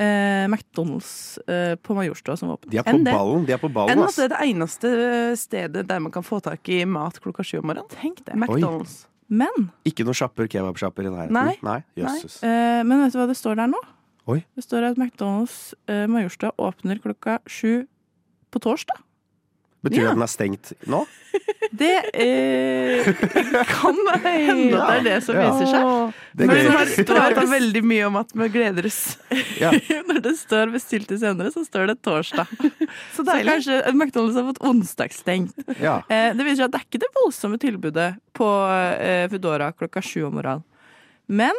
eh, McDonald's eh, på Majorstua som var åpen. De er på Enn ballen. De er på ballen, Enn at det er det eneste stedet der man kan få tak i mat klokka sju om morgenen. Tenk det. McDonald's. Men Ikke noen sjapper, kebabsjapper i nærheten. Nei. Nei. Nei. Eh, men vet du hva det står der nå? Oi. Det står at McDonald's eh, Majorstua åpner klokka sju på torsdag. Betyr det Ja. at den er stengt nå? Det eh, kan hende at det er det som Ja. viser seg. Det er Men når det står veldig mye om at vi gleder oss. Ja. Når det står bestilt til senere, så står det torsdag. Så Så kanskje McDonald's har fått onsdagsstengt. Ja. Eh, det viser seg at det er ikke det voldsomme tilbudet på eh, Foodora klokka sju om morgenen. Men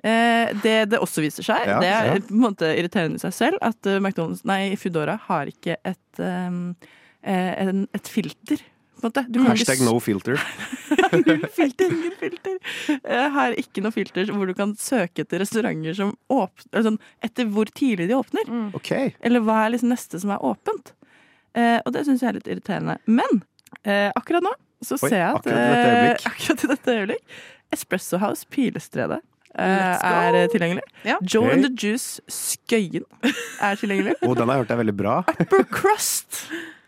det det også viser seg, Ja, det er ja. på en måte irriterende i seg selv, at eh, McDonald's, nei, Foodora har ikke et, um, eh, et filter. På en måte. Du kan ikke Hashtag no filter. Null filter, ingen filter. Jeg har ikke noe filter hvor du kan søke etter restauranter som åpner sånn, Etter hvor tidlig de åpner. OK. Eller hva er liksom neste som er åpent. Eh, og det syns jeg er litt irriterende. Men eh, akkurat nå så Oi, ser jeg at akkurat i dette eh, øyeblikk. Espresso House Pilestredet eh. Er eh, tilgjengelig. Ja. Joe hey. and the Juice Skøyen er tilgjengelig. oh, den har jeg hørt er veldig bra. Upper Crust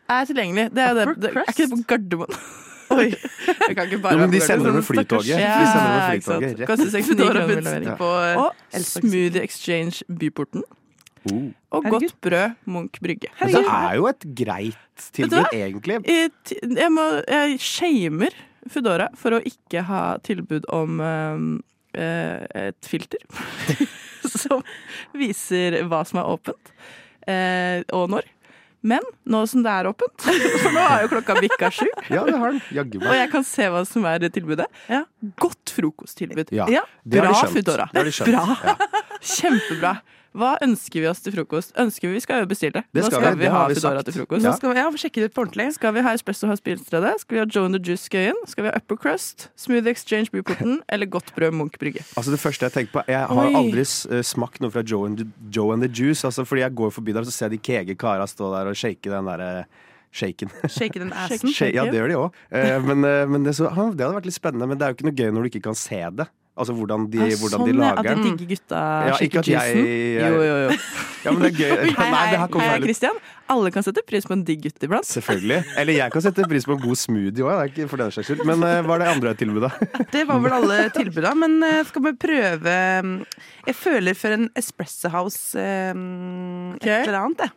er tilgjengelig. Det er, det, det, er ikke det på Gardermoen? Jeg kan ikke bare no, men de sender det med flytoget. Stakkars- De sender med Ja, flytoget. Koster 69 kroner levering. på, ja. Og Smoothie Exchange Byporten. Oh. Og Herregud. Godt brød Munch brygge. Herregud. det er jo et greit tilbud, egentlig. Jeg, må, jeg shamer Foodora for å ikke ha tilbud om eh, eh, et filter som viser hva som er åpent, eh, og når. Men nå som det er åpent, for nå er jo klokka bikka sju, Ja, det har den. Og jeg kan se hva som er tilbudet. Godt frokosttilbud. Ja, det Bra. Foodora. Har. Bra. Ja. Kjempebra. Hva ønsker vi oss til frokost? Ønsker Vi vi skal jo bestille. Det Nå skal skal vi, vi det ha har vi Foodora sagt. til frokost. Ja. Nå skal vi ja, sjekke det ut på ordentlig. Skal vi ha Espresso House Bilstedet? Skal vi ha Joe and the Juice Skøyen? Skal vi ha Upper Crust? Smoothie Exchange Byporten? Eller Godt brød Munch brygge? Altså Det første jeg tenker på Jeg har Oi. aldri eh, smakt noe fra Joe and, Joe and the Juice. Altså Fordi jeg går forbi der, og ser de kege kara stå der og shake den derre shaken. Shake den assen. Ja, det gjør de òg. Men, eh, men det, så, det hadde vært litt spennende. Men det er jo ikke noe gøy når du ikke kan se det. Altså hvordan de, Ah, hvordan sånn, de lager At de digger gutta Ja, ikke at jeg, jeg Jo, jo, jo. Ja, men det er gøy. Hei, Nei, det hei, hei, Christian. Alle kan sette pris på en digg gutt iblant. Selvfølgelig. Eller jeg kan sette pris på en god smoothie òg, for den saks skyld. Men eh, hva er det andre tilbudet? Det var vel alle tilbuda, men eh, skal vi prøve mm, Jeg føler for en Espresso House eh, et eller annet, jeg.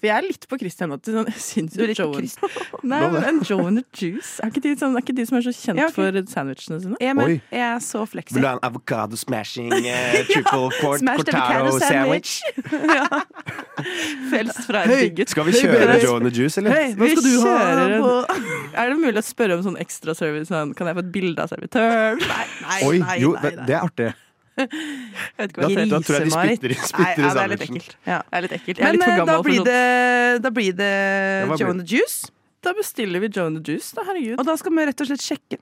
For jeg er litt på Christian nå. Sånn, jeg syns Du jo litt på Joe Nei, men Joe and the Juice Er ikke de, sånn, er ikke de som er så kjent Ja, okay. for sandwichene sine? Jeg. Oi. jeg er så fleksig. Vil du ha en avocado smashing eh, triple Smashed cortaro sandwich? sandwich? Frelst fra en Hei, skal vi kjøre Joe and the Juice, eller? Hei, nå skal Vi du ha en, Er det mulig å spørre om sånn ekstra service? Sånn, kan jeg få et bilde av servitøren? Nei, nei, Oi, nei, jo, nei, det er artig. Jeg vet ikke hva Da, da tror jeg de spytter, i- Nei, spytter i ja, det er litt ekkelt. Ja, det er litt ekkelt. Jeg er Men litt for eh, da for blir det, da blir det hva Joe and the Juice. Da bestiller vi Joe and the Juice, da. Herregud. Og da skal vi rett og slett sjekke.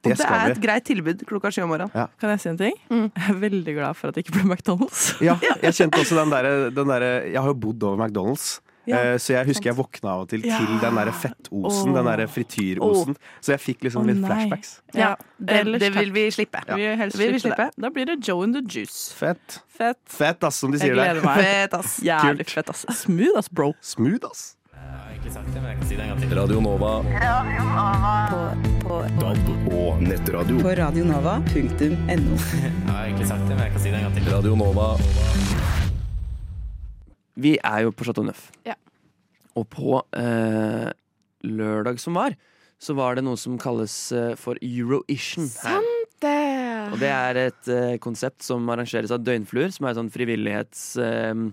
Det det er vi. et greit tilbud klokka sju om morgenen. Kan jeg si en ting? Mm. Jeg er veldig glad for at det ikke ble McDonald's. Ja, jeg kjente også den derre der, Jeg har jo bodd over McDonald's. Ja, eh, så jeg husker jeg våkna av og til Ja. til den der fettosen, oh. den der frityrosen. Så jeg fikk liksom oh, litt nei. flashbacks. Ja, det, det vil vi slippe. Vi vil helst vil vi slippe det. Da blir det Joe and the Juice. Fett. Fett. Fett, ass, som de sier der. gleder meg. Fet, ass. Jævlig fett, ass. Smooth, ass, bro. Smooth, ass. Radio Nova. DAB og nettradio. På radionova.no. Radio Nova. Vi er jo på Chateau Neuf. Ja. Og på eh, lørdag som var, så var det noe som kalles eh, for Euroition her. Det. Og det er et eh, konsept som arrangeres av Døgnfluer, som er et sånn frivillighets eh,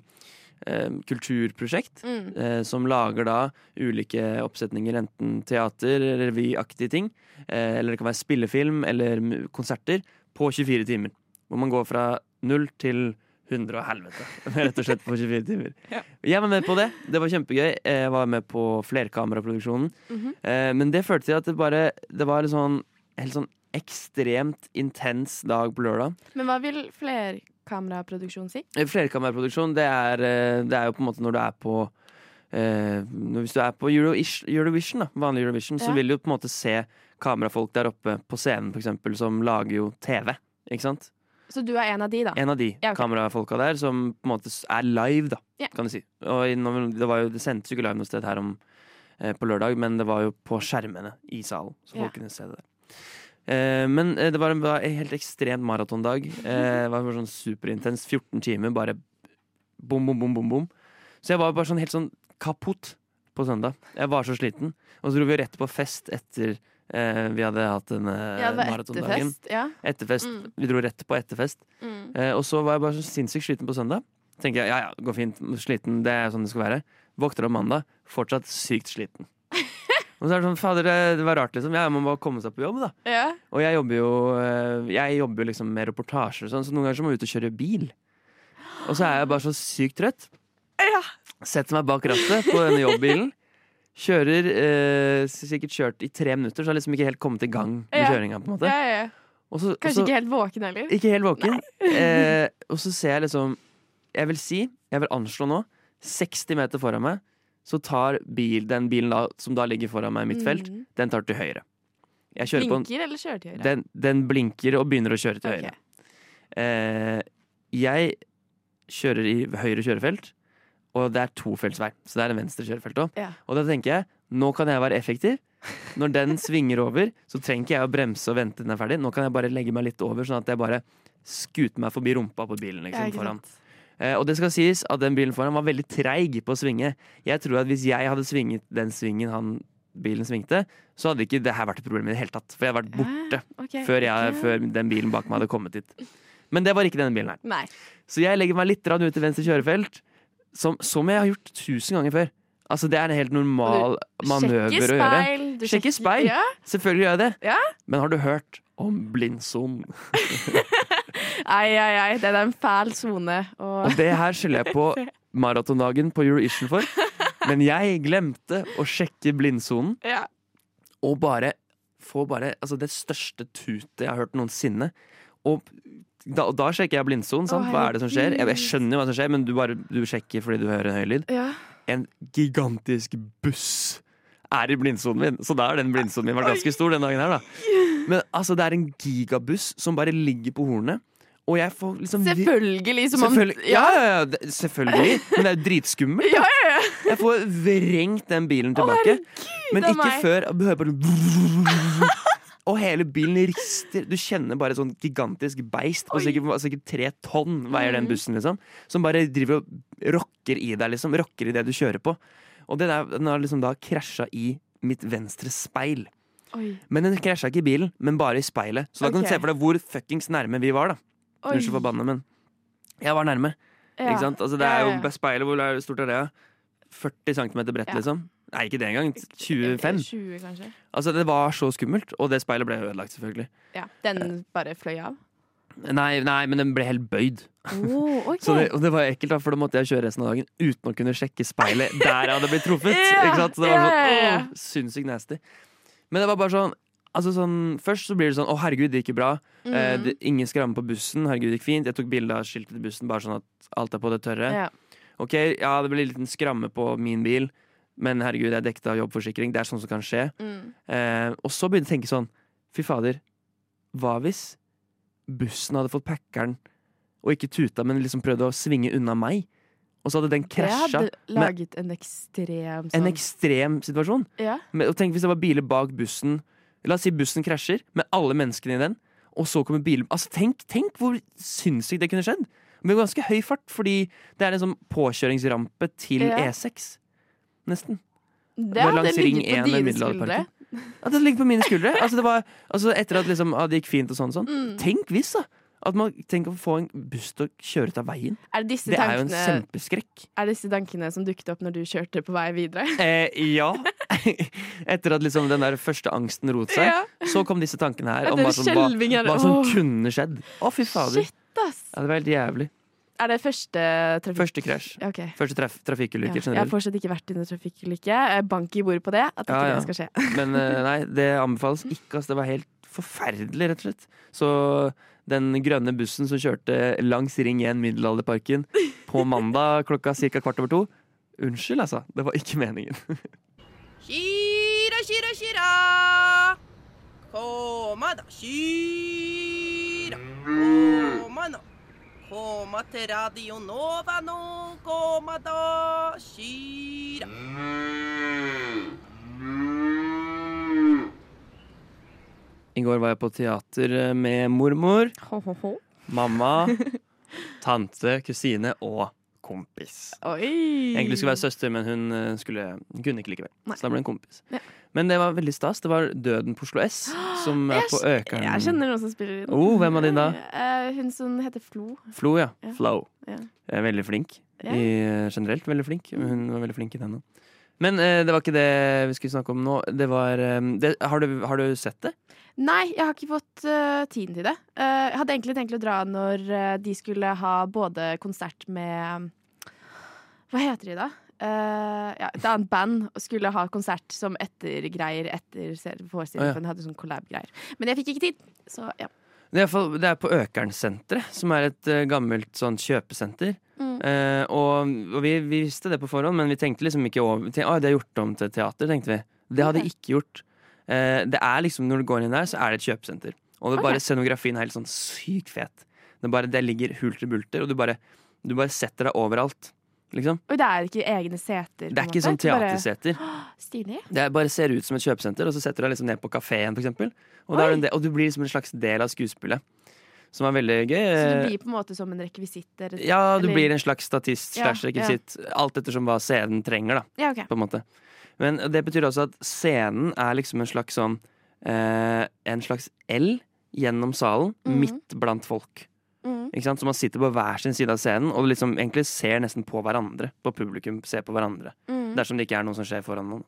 eh, kulturprosjekt. Mm. Eh, som lager da ulike oppsetninger, enten teater, revyaktige ting, eh, eller det kan være spillefilm eller mu- konserter, på 24 timer. Hvor man går fra null til 100 og helvete, rett og slett på 24 timer. Ja. Jeg var med på det. Det var kjempegøy. Jeg var med på flerkameraproduksjonen. Mm -hmm. Men det førte til at det bare Det var en sånn helt sånn ekstremt intens dag på lørdag. Men hva vil flerkameraproduksjon si? Eh, Flerkameraproduksjon, det er, eh, det er jo på en måte når du er på eh, Hvis du er på Euro Eurovision, da, vanlig Eurovision, så vil du på en måte se kamerafolk der oppe på scenen, for eksempel, som lager jo TV. Ikke sant? Så du er en av de, da? En av de Ja, okay. kamerafolka der som på en måte er live, da, Ja. kan du si. Og det, var jo, det sendtes jo ikke live noe sted her om, eh, på lørdag, men det var jo på skjermene i salen, så folk kunne se det der. Eh, men eh, det var en, var en helt ekstremt maratondag. Eh, det var sånn superintens. 14 timer, bare bom, bom, bom, bom, bom. Så jeg var bare sånn helt sånn kaputt på søndag. Jeg var så sliten. Og så dro vi rett på fest etter eh, vi hadde hatt en Ja, maratondagen. etterfest, ja. Etterfest. Mm. Vi dro rett på etterfest. Mm. Eh, og så var jeg bare så sinnssykt sliten på søndag. Tenker jeg, ja ja, går fint. Sliten, det er sånn det skal være. Våkner om mandag, fortsatt sykt sliten. og så er det sånn, fader, det, var rart, liksom. Ja, man må bare komme seg på jobb, da. Ja. Og jeg jobber jo eh, Jeg jobber jo liksom med reportasjer og sånn, så noen ganger så må jeg ut og kjøre bil. Og så er jeg bare så sykt trøtt. Setter meg bak rattet på denne jobbbilen. Kjører eh, sikkert kjørt i tre minutter, så har liksom ikke helt kommet i gang med Ja. kjøringa. på en måte Ja, ja, Kanskje også, ikke helt våken heller? ikke helt våken. Eh, og så ser jeg liksom Jeg vil si, jeg vil anslå nå, 60 meter foran meg, så tar bil, den bilen da, som da ligger foran meg i mitt felt, mm. den tar til høyre. På en- Blinker eller kjører til høyre? den, den blinker og begynner å kjøre til okay. høyre. Eh, jeg kjører i høyre kjørefelt, og det er tofeltsvei. Så det er en venstre kjørefelt òg. Ja. Og da tenker jeg nå kan jeg være effektiv. Når den svinger over, så trenger ikke jeg å bremse og vente til den er ferdig. Nå kan jeg bare legge meg litt over, sånn at jeg bare skuter meg forbi rumpa på bilen. Liksom, foran. Eh, og det skal sies at den bilen foran var veldig treig på å svinge. Jeg tror at hvis jeg hadde svinget den svingen han bilen svingte, så hadde ikke det her vært et problem i det hele tatt. For jeg hadde vært borte ok, før, jeg, før den bilen bak meg hadde kommet hit. Men det var ikke denne bilen her. Nei. Så jeg legger meg litt ut til venstre kjørefelt, som, som jeg har gjort tusen ganger før. Altså Det er en helt normal manøver speil, å gjøre. du Sjekker speil. Ja. Selvfølgelig gjør jeg det. Ja. Men har du hørt om blindsonen? Nei, nei, nei. Det er en fæl sone. Og det her skylder jeg på maratondagen på Eurovision for. Men jeg glemte å sjekke blindsonen, Ja. og bare få bare altså det største tutet jeg har hørt noensinne. Og da, da sjekker jeg blindsonen. sant? Å, Hva er det som skjer? Jeg, jeg skjønner jo hva som skjer, men du, bare, du sjekker fordi du hører en høy lyd. Ja. En gigantisk buss er i blindsonen min, så da er den blindsonen min vært ganske stor den dagen her, da. Men altså, det er en gigabuss som bare ligger på hornet. Og jeg får liksom Selvfølgelig, som om- ja. ja, ja, ja, selvfølgelig. Men det er jo dritskummelt. Ja, ja, ja. Jeg får vrengt den bilen tilbake. men herregud, men ikke før hører bare Og hele bilen rister. Du kjenner bare et sånn gigantisk beist på sikkert, sikkert tre tonn veier den Mhm. bussen, liksom. Som bare driver og rocker i deg, liksom. Rocker i det du kjører på. Og den, er, den har liksom da krasja i mitt venstre speil. Oi. Men den krasja ikke i bilen, men bare i speilet. Så da kan du se for deg hvor fuckings nærme vi var, da. Unnskyld forbanna, men jeg var nærme. Ja. Ikke sant? Altså, det er jo speilet, hvor stort er det? 40 cm bredt, Ja. liksom? Nei, ikke det engang. 25. 20, kanskje. Altså, det var så skummelt. Og det speilet ble ødelagt, selvfølgelig. Ja. Den bare fløy av? Nei, nei men den ble helt bøyd. Oh, okay. Så det, og det var ekkelt, da, for da måtte jeg kjøre resten av dagen uten å kunne sjekke speilet der jeg hadde blitt truffet. yeah, Ikke sant? Så det var sånn, yeah. åh, sinnssykt nasty. Men det var bare sånn Altså sånn, Først så blir det sånn 'Å, herregud, det gikk jo bra'. Eh, Mhm. det, ingen skramme på bussen. Herregud, det gikk fint. Jeg tok bilde av skiltet til bussen, bare sånn at alt er på det tørre. Ja. Ok, ja, det ble en liten skramme på min bil, men herregud, jeg er dekket av jobbforsikring. Det er sånn som kan skje. Mm. Eh, og så begynte jeg å tenke sånn Fy fader, hva hvis bussen hadde fått packeren og ikke tuta, men liksom prøvde å svinge unna meg? Og så hadde den Det krasja. hadde med laget en ekstrem sånn en ekstrem situasjon. Ja. Men, og tenk hvis det var biler bak bussen. La oss si bussen krasjer med alle menneskene i den, og så kommer bilen altså, tenk, tenk hvor sinnssykt det kunne skjedd! Med ganske høy fart, fordi det er en sånn påkjøringsrampe til Ja. E6. Nesten. Det langs Ring ligget på 1 ved dine Middelalderparken. skuldre. Ja, det ligger på mine skuldre. Altså, det var, altså, etter at liksom, ah, det gikk fint og sånn, sånn. Mm. Tenk hvis, da! At man tenker å få en buss til å kjøre ut av veien. Er det disse Det er jo en tankene kjempeskrekk. Er det disse tankene som dukket opp når du kjørte på vei videre? Eh, ja. Etter at liksom den der første angsten rot seg, Ja. så kom disse tankene her om hva som, hva, hva som kunne skjedd. Å, fy fader. Shit, ass! Ja, det var helt jævlig. Er det første trafikk... Første krasj. Okay. Første traf trafikkulykke Ja. Jeg har fortsatt ikke vært i noen trafikkulykke. Bank i bordet på det, at ikke Ja, ja. det skal skje. Men eh, nei, det anbefales ikke. Altså, Det var helt forferdelig, rett og slett. Så den grønne bussen som kjørte langs Ring 1 Middelalderparken på mandag klokka ca. kvart over to Unnskyld, altså. Det var ikke meningen. Shira, shira, shira. Koma da, shira. Koma nå. Koma til Radio Nova nå. Koma da, kyra. I går var jeg på teater eh, med mormor, mamma, tante, kusine og kompis. Oi! Egentlig skulle være søster, men hun, eh, skulle, hun kunne ikke likevel. Nei. Så da ble hun en kompis. Ja. Men det var veldig stas. Det var Døden på Oslo S, som er på Økeren. Jeg kjenner noen som spiller inn. Oh, hvem av din da? Eh, hun som heter Flo. Flo, ja. Ja. Flo. Ja. Er veldig flink. Ja. I, eh, generelt veldig flink. Hun var veldig flink i den òg. Men eh, det var ikke det vi skulle snakke om nå. Det var eh, det, har, du, har du sett det? Nei, jeg har ikke fått uh, tiden til det. Eh, jeg hadde egentlig tenkt å dra når eh, de skulle ha både konsert med Hva heter de, da? Eh, ja, et annet band skulle ha konsert som ettergreier etter forestillingen. Ah, ja. De hadde sånn collab-greier. Men jeg fikk ikke tid, så ja. Det er, for, det er på Økernsenteret, som er et uh, gammelt sånn kjøpesenter. Mm. Uh, og og vi, vi visste det på forhånd, men vi tenkte liksom ikke over tenkte, ah, Det er gjort om til teater, tenkte vi. Det hadde Ok. ikke gjort. Det er liksom, Når du går inn der, så er det et kjøpesenter. Og det er bare scenografien er helt sånn sykt fet. Det, bare, det ligger hulter bulter, og du bare, du bare setter deg overalt. Liksom. Og det er ikke egne seter? Det er ikke sånn teaterseter. Bare... Det bare ser ut som et kjøpesenter, og så setter du deg liksom ned på kafeen. Og, og du blir liksom en slags del av skuespillet. Som er veldig gøy. Så du blir på en måte som en rekvisitt? eller- Ja, du eller- blir en slags statist slash rekvisitt. Alt ettersom hva scenen trenger, da. Ja, okay. På en måte. Men det betyr også at scenen er liksom en slags sånn eh, En slags L gjennom salen, Mhm. midt blant folk. Mhm. Ikke sant? Så man sitter på hver sin side av scenen og liksom egentlig ser nesten på hverandre. På publikum ser på hverandre. Mm. Dersom det ikke er noe som skjer foran noen.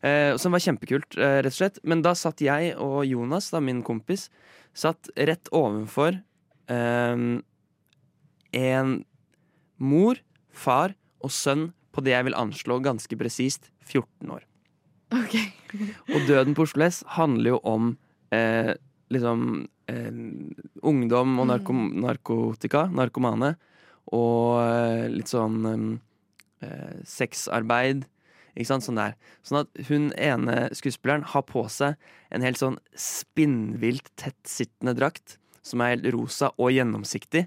Eh, som var kjempekult, eh, rett og slett. Men da satt jeg og Jonas, da, min kompis, satt rett ovenfor eh, en mor, far og sønn på det jeg vil anslå ganske presist 14 år. Og Døden på Oslo S handler jo om eh, liksom eh, ungdom og narko narkotika, narkomane, og eh, litt sånn eh, sexarbeid. Ikke sant? Sånn der. Sånn at hun ene skuespilleren har på seg en helt sånn spinnvilt tettsittende drakt, som er helt rosa og gjennomsiktig.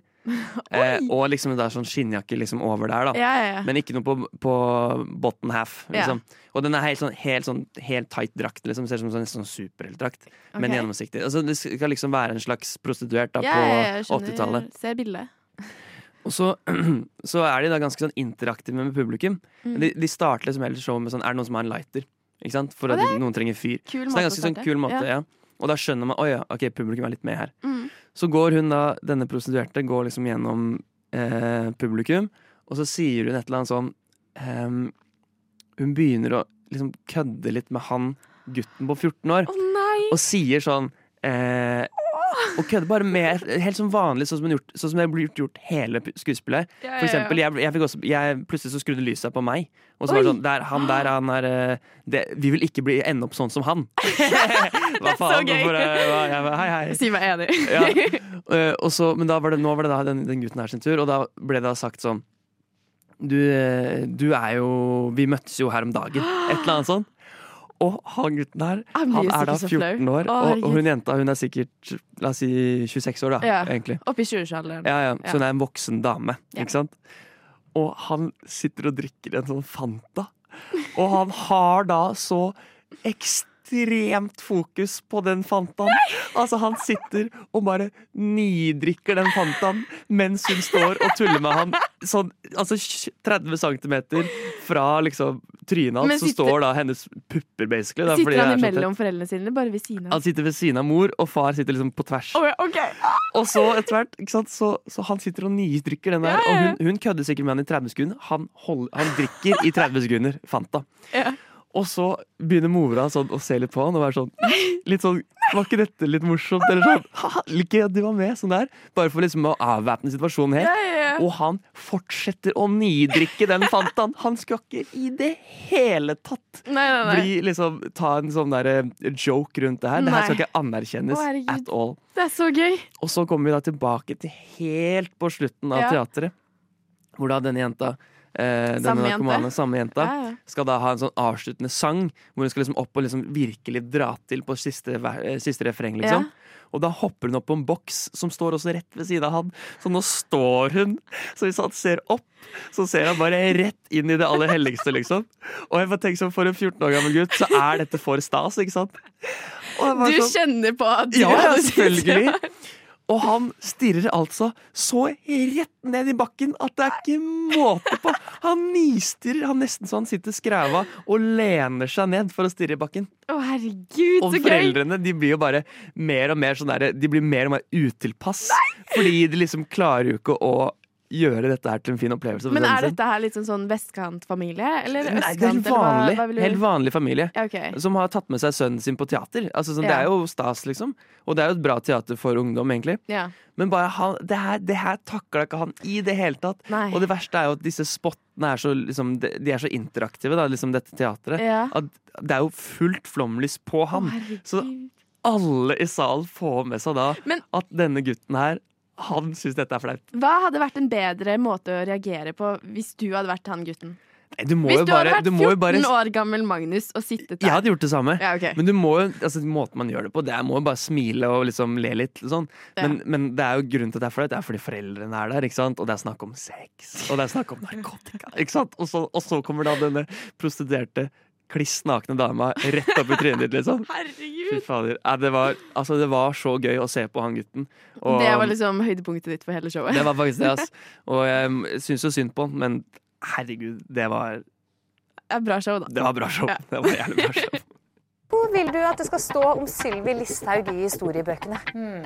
Eh, og liksom det er sånn skinnjakke liksom over der, da. Ja, ja, ja. Men ikke noe på, på bottom half. Liksom. Og den er helt sånn, helt, sånn, helt tight drakt. Liksom. Ser ut som sånn, sånn superheltdrakt, men gjennomsiktig. Altså, det skal liksom være en slags prostituert da, på 80-tallet. Ser bildet. Og så, så er de da ganske sånn interaktive med publikum. Mm. De, de starter liksom hele showet med sånn Er det noen som har en lighter? Ikke sant? For at noen trenger fyr. kul så det er en ganske sånn kul måte, Ja. Og da skjønner man Å ja, ok, publikum er litt med her. Mm. Så går hun da, denne prostituerte, går liksom gjennom eh, publikum, og så sier hun et eller annet sånn ehm, Hun begynner å liksom kødde litt med han gutten på 14 år, og sier sånn eh, og kødder bare mer, helt som vanlig, sånn som, gjort, sånn som det blir gjort, gjort hele skuespillet. Ja, ja, For eksempel, jeg, jeg også, jeg, plutselig så skrudde lyset på meg. Og så var det sånn der, Han der, han er eh, det, Vi vil ikke bli, ende opp sånn som han. Hva så faen? gøy. Hvorfor, eh, hva- jeg hei, hei. Si meg enig. Ja. Eh, så, men var det, nå var det da den, den gutten her sin tur, og da ble det da sagt sånn du, du er jo Vi møttes jo her om dagen. Et eller annet sånt. Og han gutten her, Han han er da sikkert så flau. 14 år, og, og hun jenta hun er sikkert la oss si 26 år, da. Ja. Egentlig. Oppi i 20-årsalderen. Ja, ja. Så hun er en voksen dame, ikke sant? Og han sitter og drikker en sånn Fanta. Og han har da så ekstremt fokus på den Fantaen. Altså, han sitter og bare nidrikker den Fantaen mens hun står og tuller med han sånn altså 30 cm fra liksom trynet hans, så står da hennes pupper, basically. Da, Sitter han imellom foreldrene sine, bare ved siden av? Han sitter ved siden av mor, og far sitter liksom på tvers. Å, okay. Og så etter hvert, ikke så, så han sitter og nidrikker den der. Ja, ja. Og hun, hun kødder sikkert med han i 30 sekunder. Han, hold, han drikker i 30 sekunder Fanta. Ja. Og så begynner mora sånn, å se litt på han og være sånn Litt sånn Var ikke dette litt morsomt? Eller sånn «Haha, Ikke at du var med, sånn der. Bare for liksom å avvæpne situasjonen helt. Ja, ja, ja. Og han fortsetter å nidrikke den Fantaen. Han skal ikke i det hele tatt Nei, nei, nei. bli liksom Ta en sånn der eh, joke rundt det her. Det her skal ikke anerkjennes Å, at all. Det er så gøy. Og så kommer vi da tilbake til helt på slutten av teatret. Hvor da denne jenta eh, denne Samme jente. samme jenta, Ja, ja. skal da ha en sånn avsluttende sang hvor hun skal liksom opp og liksom virkelig dra til på siste, eh, siste refreng, liksom. Og da hopper hun opp på en boks som står også rett ved siden av han. Så nå står hun Så hvis han ser opp, så ser han bare rett inn i det aller helligste, liksom. Og jeg bare tenker sånn, for en 14 år gammel gutt, så er dette for stas, ikke sant? Du sånn- kjenner på at du ja, ja, selvfølgelig. Og han stirrer altså så rett ned i bakken at det er ikke måte på. Han nistirrer. Han nesten så han sitter skræva og lener seg ned for å stirre i bakken. Å, herregud, Og så gøy! Og foreldrene de blir jo bare mer og mer sånn der, De blir mer og mer utilpass. Fordi de liksom klarer jo ikke å gjøre dette her til en fin opplevelse. Men er dette her litt sånn, sånn vestkantfamilie? Eller Nei, østkant? det er helt hva- hva helt vanlig familie. Ja, okay. Som har tatt med seg sønnen sin på teater. Altså, sånn, Det er jo stas, liksom. Og det er jo et bra teater for ungdom, egentlig. Ja. Men bare han, det her, det her takla ikke han i det hele tatt. Nei. Og det verste er jo at disse spottene er så, liksom, de de er så interaktive, da, liksom dette teatret. Ja. At det er jo fullt flomlys på herregud. så alle i salen får med seg da Men- at denne gutten her, han syns dette er flaut. Hva hadde vært en bedre måte å reagere på hvis du hadde vært han gutten? Nei, du Hvis du hadde vært du må jo 14 bare år gammel Magnus og sittet der Jeg hadde gjort det samme. Ja, okay. Men du må jo, altså, måten man gjør det på, det er må jo bare smile og liksom le litt. Sånn. Ja. Men, men det er jo grunnen til at det er flaut. Det er fordi foreldrene er der, og det er snakk om sex. Og det er snakk om narkotika. Og, så, og så kommer da denne prostituerte, kliss nakne dama rett opp i trynet ditt, liksom. Fy Herregud. fader. Ja, det, var, altså, det var så gøy å se på han gutten. Og- Det var liksom høydepunktet ditt for hele showet. det var faktisk det, ass. Og jeg syns jo synd på han, men herregud, det var, Det er bra show, da. det var bra show. Ja. Det var jævlig bra show. Hvor vil du at det skal stå om Sylvi Listhaug i historiebøkene?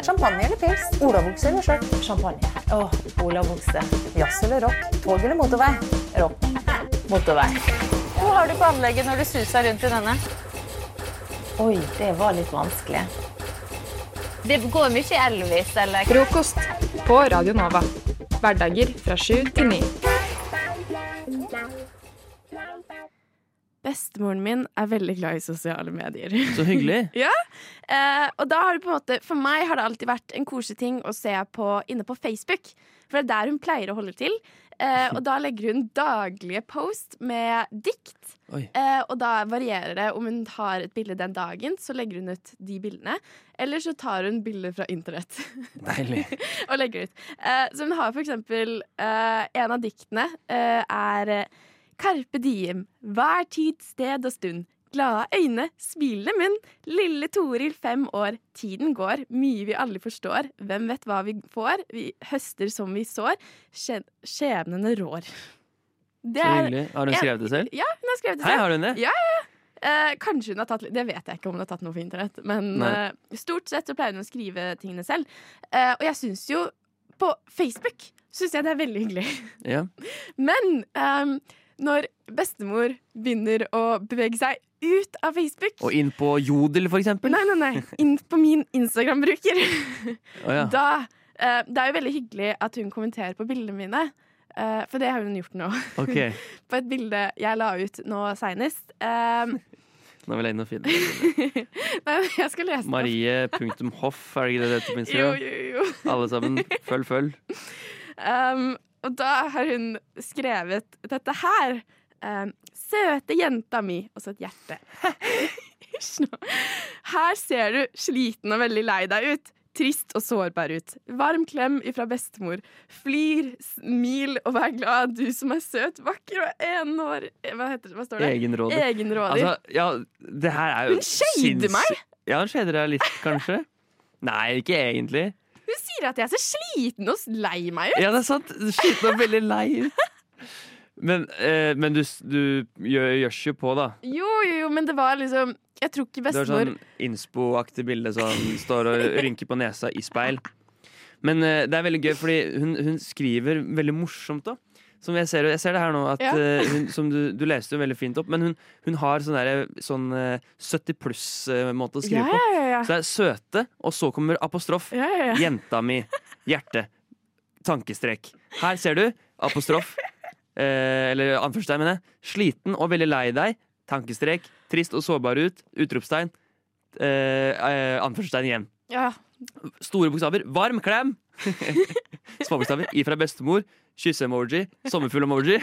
Champagne eller pils? Olavokse eller sjøl? Champagne. Åh, Olavokse. Jazz eller rock? Tog eller motorvei? Rock. Motorvei. Hvor har du på anlegget når du suser rundt i denne? Oi, det var litt vanskelig. Det går mye Elvis, eller? Frokost på Radio Nova. Hverdager fra sju til ni. Bestemoren min er veldig glad i sosiale medier. Så hyggelig. ja, eh, og da har det på en måte For meg har det alltid vært en koselig ting å se på inne på Facebook. For det er der hun pleier å holde til. Eh, og da legger hun daglige post med dikt. Eh, og da varierer det om hun har et bilde den dagen, så legger hun ut de bildene. Eller så tar hun bilder fra internett og legger ut. Eh, så hun har for eksempel eh, En av diktene eh, er Carpe diem, hver tid, sted og stund. Glade øyne, smilende munn. Lille Toril, fem år. Tiden går, mye vi aldri forstår. Hvem vet hva vi får? Vi høster som vi sår. Skje skjebnene rår. Det Så er hyggelig. Har hun skrevet det selv? Ja, hun har skrevet det Hei, har hun det? Ja, ja. Eh, kanskje hun har tatt Det vet jeg ikke om hun har tatt noe for internett. Men eh, stort sett så pleier hun å skrive tingene selv. Eh, og jeg syns jo På Facebook syns jeg det er veldig hyggelig. Ja. Men ehm, når bestemor begynner å bevege seg ut av Facebook Og inn på Jodel, for eksempel? Nei, nei, nei. Inn på min Instagram-bruker. Oh, ja. Da eh, Det er jo veldig hyggelig at hun kommenterer på bildene mine. eh, for det har hun gjort nå. Okay. på et bilde jeg la ut nå seinest. Um, Nå vil jeg inn og finne det. nei, jeg skal lese. Marie.hoff, er det ikke det det heter? Jo, jo, jo. Alle sammen, følg, følg. Um, og da har hun skrevet dette her. Um, Søte jenta mi, og så et hjerte. Hysj nå. Her ser du sliten og veldig lei deg ut. Trist og sårbar ut. Varm klem ifra bestemor. Flir, smil og vær glad, du som er søt, vakker og enår... Hva, heter? Hva står det? Egenrådig. Egenrådig. Altså, ja, det her er jo Hun shader meg! Ja, hun shader deg litt, kanskje. Nei, ikke egentlig. Hun sier at jeg ser sliten og lei meg ut. Ja, det er sant. Sliten og veldig lei ut. Men, eh, men du, du gjør, gjørs jo på, da. Jo, jo, jo, men det var liksom Jeg tror ikke Det var bestemor sånn innspo-aktig bilde som står og rynker på nesa i speil. Men eh, det er veldig gøy, fordi hun, hun skriver veldig morsomt òg. Som jeg ser, jeg ser det her nå, at Ja. eh, hun, som du, du leste jo veldig fint opp, men hun, hun har sånn, der, sånn eh, 70 pluss-måte å skrive Ja, ja, ja, ja. på. Så det er søte, og så kommer apostrof. Ja, ja, ja. Jenta mi. Hjerte. Tankestrek. Her ser du apostrof. Eh, eller anførselstegn, mener jeg. Sliten og veldig lei deg. Tankestrek. Trist og sårbar ut. Utropstegn. Eh, eh, anførselstegn igjen. Ja. Store bokstaver. Varm klem! Små bokstaver. I fra bestemor. Kysse-emoji. Sommerfugl-emoji.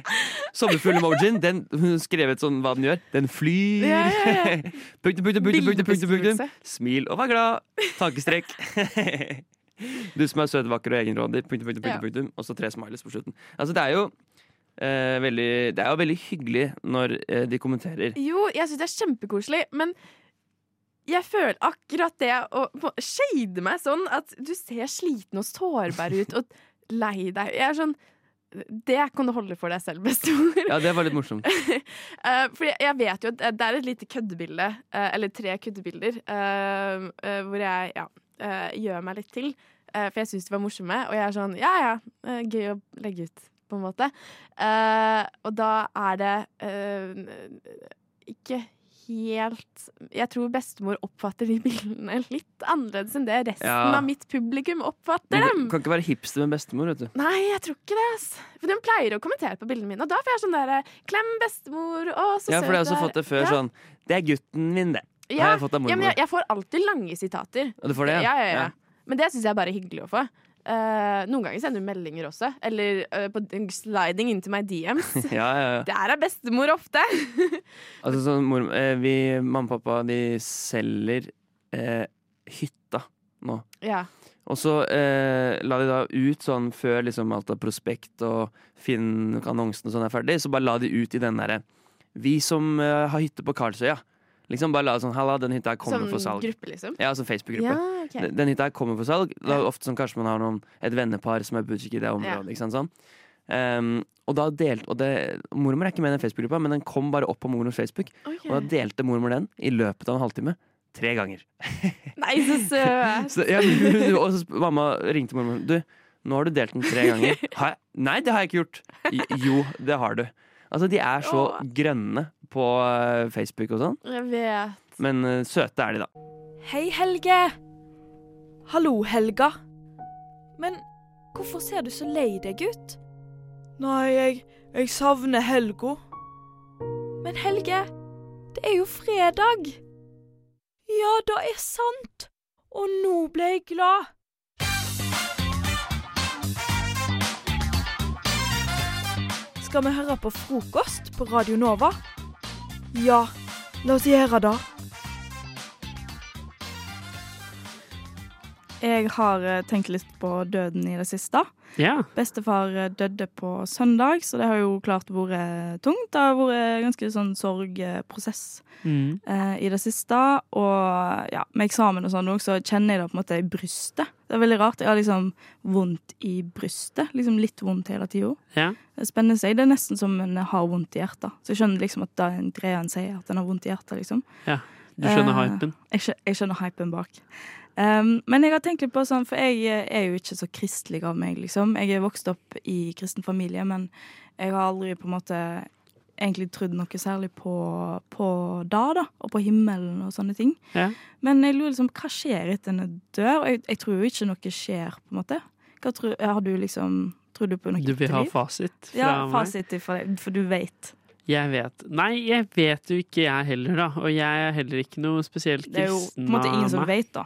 Sommerfugl-emojien, den hun skrevet sånn hva den gjør. Den flyr. Ja, ja, ja. Punktum, punktum, punktum, punktum, punktum, punktum. Smil og vær glad. Tankestrek. Du som er søt, vakker og egenrådig. Punktum, punktum, punktum, punktum. Og så tre smileys på slutten. Altså, det er jo eh, veldig Det er jo veldig hyggelig når eh, de kommenterer. Jo, jeg syns det er kjempekoselig, men jeg føler akkurat det å shade meg sånn at du ser sliten og sårbar ut og lei deg Jeg er sånn Det kan du holde for deg selv, bestemor. Ja, det var litt morsomt. Eh, for jeg, vet jo at det er et lite køddebilde, eh, eller tre køddebilder, eh, hvor jeg ja, gjør meg litt til. for jeg syns de var morsomme, og jeg er sånn ja ja, gøy å legge ut, på en måte. Uh, og da er det uh, ikke helt Jeg tror bestemor oppfatter de bildene litt annerledes enn det resten Ja. av mitt publikum oppfatter dem. Du kan ikke være hipster med bestemor, vet du. Nei, jeg tror ikke det. For Hun pleier å kommentere på bildene mine, og da får jeg sånn derre Klem bestemor, å, så Ja, for jeg har også er». fått det før Ja. sånn Det er gutten min, det. Ja, jeg ja, men jeg, jeg får alltid lange sitater. Du får det, ja? ja, ja, ja. Ja. Men det syns jeg er bare hyggelig å få. Eh, noen ganger sender hun meldinger også. Eller uh, på sliding into my DMs. Ja, ja, ja. Der er bestemor ofte. Altså, sånn, mor, eh, vi, mamma og pappa de selger eh, hytta nå. ja. Og så eh, la de da ut sånn før liksom alt av prospekt og Finn-annonsen og sånn er ferdig, så bare la de ut i den derre Vi som eh, har hytte på Karlsøya. Liksom bare la sånn Halla, den hytta kommer Som for salg. gruppe, liksom? Ja, som Facebook-gruppe. Ja, okay. Den- Den hytta kommer for salg. Det er ofte sånn kanskje man har noen, et vennepar som er butikk i det området. Ja. Sånn. Um, og da delte og det, Mormor er ikke med i den Facebook-gruppa, men den kom bare opp på mormors Facebook. Okay. Og da delte mormor den i løpet av en halvtime. Tre ganger. Nei, så søt! Så, ja, og så mamma ringte mormor. Du, nå har du delt den tre ganger. Nei, det har jeg ikke gjort. Jo, det har du. Altså, de er så grønne på eh, Facebook og sånn. Jeg vet. Men eh, søte er de, da. Hei, Helge. Hallo, Helga. Men hvorfor ser du så lei deg ut? Nei, jeg, jeg savner Helgo. Men Helge, det er jo fredag. Ja, det er sant. Og nå ble jeg glad. Skal vi høre på frokost på Radio Nova? Ja, la oss gjøre det. Jeg har eh, tenkt litt på døden i det siste. Ja. Bestefar eh, døde på søndag, så det har jo klart vært tungt. Det har vært ganske sånn sorgprosess Mm. eh, i det siste. Og ja, med eksamen og sånn òg, så kjenner jeg det på en måte i brystet. Det er veldig rart. Jeg har liksom vondt i brystet. Liksom litt vondt hele tida. Ja. Det spenner seg. Det er nesten som en har vondt i hjertet. Så jeg skjønner liksom at det er en greie han sier, at en har vondt i hjertet, liksom. ja. Du skjønner Eh, hypen? Jeg, skjønner, jeg skjønner hypen bak. Um, men jeg har tenkt litt på sånn, for jeg eh, er jo ikke så kristelig av meg, liksom. Jeg er vokst opp i kristen familie, men jeg har aldri på en måte egentlig trodd noe særlig på, på da, da, og på himmelen og sånne ting. Ja. Men jeg lurer liksom, hva skjer etter en dør? Og jeg, jeg tror jo ikke noe skjer, på en måte. Hva tror, har du liksom, tror du på noe Du vil ha fasit fra Ja, meg? fasit for, for du vet. Jeg vet. Nei, jeg vet jo ikke jeg heller, da. Og jeg er heller ikke noe spesielt kristen Det er jo på en måte ingen som av vet, da.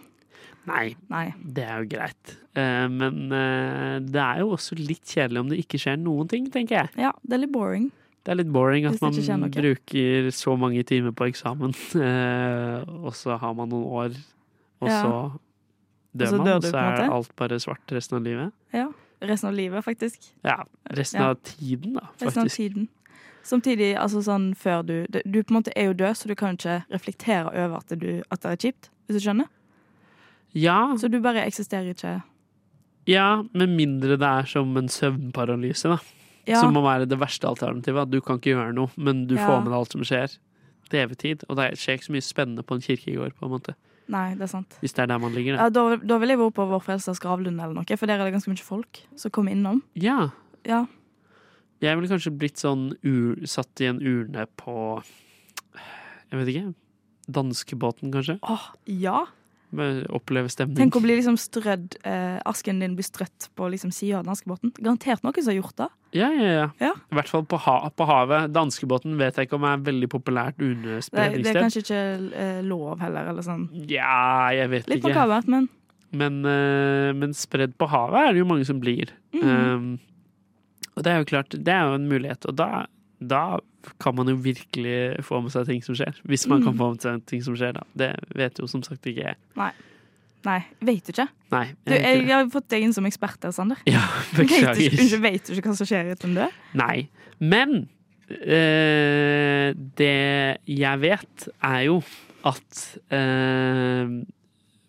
Nei, Nei. det er jo greit. Eh, men eh, det er jo også litt kjedelig om det ikke skjer noen ting, tenker jeg. Ja, det er litt boring. Det er litt boring at man bruker så mange timer på eksamen, eh, og så har man noen år, og Ja. så dør så man, dør og du, så er alt bare svart resten av livet. Ja. Resten av livet, faktisk. Ja, resten Ja. av tiden, da, Resten av tiden. Samtidig, altså sånn før du Du på en måte er jo død, så du kan ikke reflektere over at, du, at det er kjipt. Hvis du skjønner? Ja. Så du bare eksisterer ikke Ja, med mindre det er som en søvnparalyse, da. Ja. Som må være det verste alternativet. At du kan ikke gjøre noe, men du Ja. får med deg alt som skjer. Til evig tid. Og det skjer ikke så mye spennende på en kirkegård, på en måte. Nei, det er sant. Hvis det er der man ligger. Ja, Da. da, da vil jeg være på Vår Frelsers gravlund eller noe, for der er det ganske mye folk som kommer innom. Ja. Ja. Jeg ville kanskje blitt sånn ur, satt i en urne på Jeg vet ikke. Danskebåten, kanskje. Åh, ja. Oppleve stemning. Tenk å bli liksom strødd eh, Asken din blir strøtt på liksom sida av danskebåten. Garantert noen som har gjort det. Ja, ja, ja. I hvert fall på, ha på havet. Danskebåten vet jeg ikke om er veldig populært Det, det er kanskje ikke eh, lov heller, eller sånn. Ja, jeg vet Litt ikke. makabert, men Men, eh, men spredd på havet er det jo mange som blir. Mm. Um, og det er jo klart, det er jo en mulighet. Og da, da kan man jo virkelig få med seg ting som skjer. Hvis man kan Mhm. få med seg ting som skjer, da. Det vet jo som sagt ikke jeg. Nei. Nei, vet du ikke? Nei. Jeg vet jeg, jeg har fått deg inn som ekspert her, Sander. Ja, Vet du, beklager. ikke- vet du ikke hva som skjer uten en død? Nei. Men øh, det jeg vet, er jo at øh,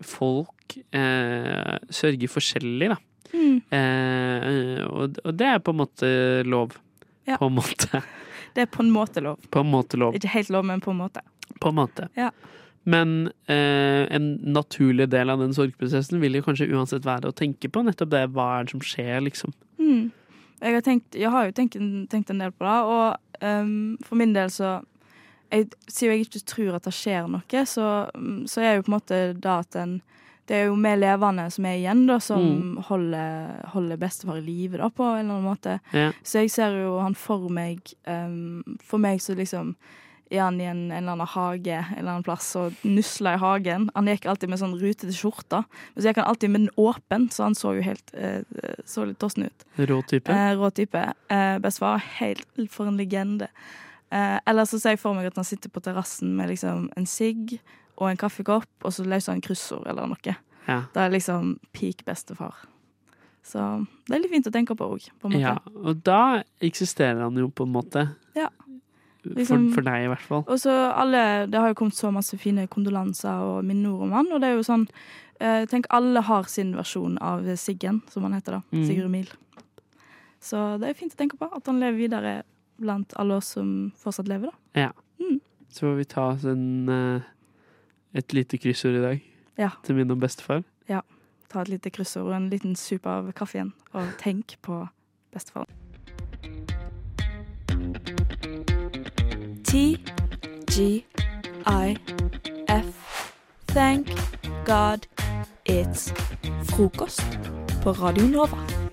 folk øh, sørger forskjellig, da. Mm. Eh, og, og det er på en måte lov. Ja. På en måte. Det er på en måte lov. På en måte lov. Ikke helt lov, men på en måte. På en måte. Ja. Men eh, en naturlig del av den sorgprosessen vil jo kanskje uansett være å tenke på nettopp det. Hva er det som skjer, liksom? Mm. Jeg, har tenkt, jeg har jo tenkt, en- tenkt en del på det, og um, for min del så jeg, Siden jeg ikke tror at det skjer noe, så, så er jo på en måte da at en Det er jo vi levende som er igjen, da, som Mm. holder, holder bestefar i live, da, på en eller annen måte. Ja. Så jeg ser jo han for meg um, For meg så liksom er han i en, en eller annen hage en eller annen plass og nusla i hagen. Han gikk alltid med sånn rutete skjorte, men så gikk han alltid med den åpen, så han så jo helt eh, så litt tossen ut. Rå type. Eh, rå type. Eh, Bestefar, helt for en legende. Eh, eller så ser jeg for meg at han sitter på terrassen med liksom en sigg og en kaffekopp, og så løser han kryssord eller noe. Ja. Da er liksom peak bestefar. Så det er litt fint å tenke på òg, på en måte. Ja, og da eksisterer han jo på en måte. Ja. For, Liksom- for deg, i hvert fall. Og så alle, Det har jo kommet så masse fine kondolanser og minneord om han, og det er jo sånn eh, Tenk, alle har sin versjon av Siggen, som han heter, da. Mm. Sigurd Mil. Så det er fint å tenke på at han lever videre blant alle oss som fortsatt lever, da. Ja. Mm. Så får vi ta oss en, eh, et lite kryssord i dag. Ja. Til minne om bestefar. Ja. Ta et lite kryssord og en liten sup av kaffe igjen, og tenk på bestefar. T G I F Thank God it's frokost på Radio Nova.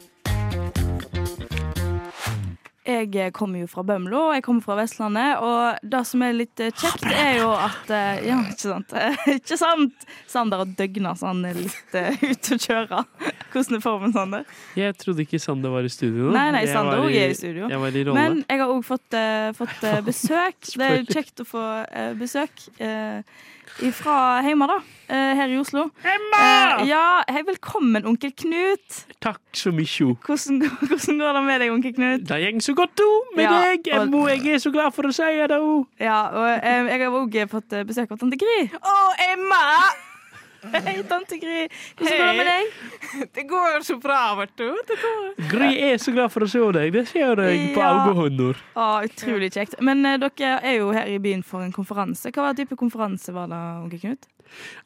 Jeg kommer jo fra Bømlo, og jeg kommer fra Vestlandet. Og det som er litt eh, kjekt, er jo at eh, Ja, ikke sant? ikke sant? Sander og døgna så han er litt uh, ute å kjøre. Hvordan er formen, Sander? Jeg trodde ikke Sander var i studio. Nei, nei, Sander òg er i studio. Jeg var i rolle. Men jeg har òg fått, uh, fått eh, besøk. Det er kjekt å få uh, besøk uh, fra hjemme, da. eh, her i Oslo. Emma! ja, hei, velkommen, onkel Knut. Takk så mye. Hvordan, hvordan går det med deg, onkel Knut? Det går så godt, du, med Ja, deg. Emmo, jeg er så glad for å si det. Ja, og eh, jeg har òg fått eh, besøk av tante Gry. Å, Emma! Hei, tante Gry. Hvordan går det med deg? Det går så bra, Marto. Det går. Gry er så glad for å se deg. Det ser jeg på Ja. øyehånder. Å, utrolig kjekt. Men eh, dere er jo her i byen for en konferanse. Hva type konferanse var det, onkel Knut?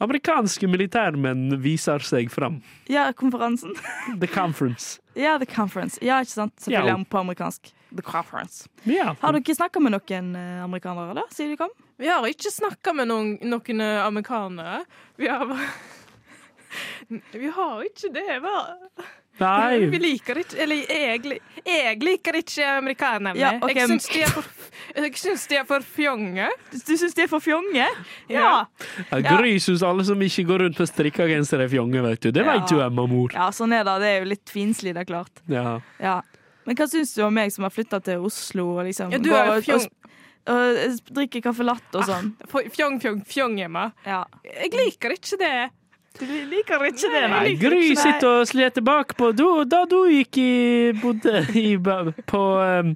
Amerikanske militærmenn viser seg fram. Ja, konferansen. The conference. Ja, The Conference. Ja, ikke sant? Selvfølgelig Ja. på amerikansk. The Conference. Yeah. Har dere snakka med noen eh, amerikanere da, siden de kom? Vi har ikke snakka med noen, noen eh, amerikanere. Vi har Vi har ikke det, bare. Nei. Vi liker ikke Eller jeg, jeg liker ikke amerikanerne. Ja, okay. Jeg syns de er for Jeg syns de er for fjonge. Du syns de er for fjonge? Ja. Ja, Gry syns alle som ikke går rundt med strikka genser, er fjonge, vet du. Det Ja. vet du, Emma mor. Ja, sånn er det. Det er jo litt finslig, det er klart. Ja. Ja. Men hva syns du om meg som har flytta til Oslo og liksom Ja, du går er jo fjong- og, og drikker caffè latte og sånn? Fjong, fjong, fjong, Emma. Ja. Jeg liker ikke det. Du liker ikke det, Nei, nei? Gry sitter og sleter bakpå da du gikk i Bodde i på um,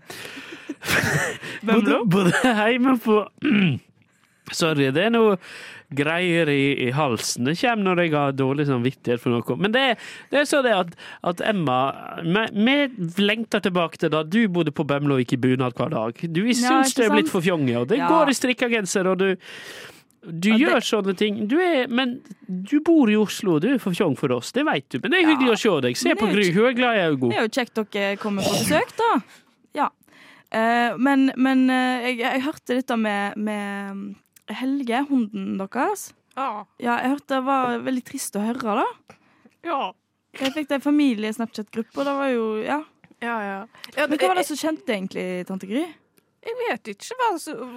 bodde, bodde hjemme på Sorry, det er noe greier i, i halsen. Det kommer når jeg har dårlig samvittighet for noe. Men det, det er så det at, at Emma Vi lengter tilbake til da du bodde på Bømlo og gikk i bunad hver dag. Du vi Ja, syns det er blitt for fjonge, og det Ja. går i strikka genser, og du du Ja, det- gjør sånne ting. Du er, men du bor i Oslo, du er for fjong for oss, det vet du. Men det er hyggelig å se deg. Se på Gry, hun er glad i øynene. Det er jo kjekt dere kommer på besøk, da. Ja. Uh, men men uh, jeg, jeg hørte dette med, med Helge, hunden deres. Ja. Ja, jeg hørte det var veldig trist å høre, da. Ja. Jeg fikk det i familie-Snapchat-gruppe, og det var jo Ja. Ja, ja. Ja, Men hva var det som skjedde egentlig, tante Gry? Jeg vet ikke hva,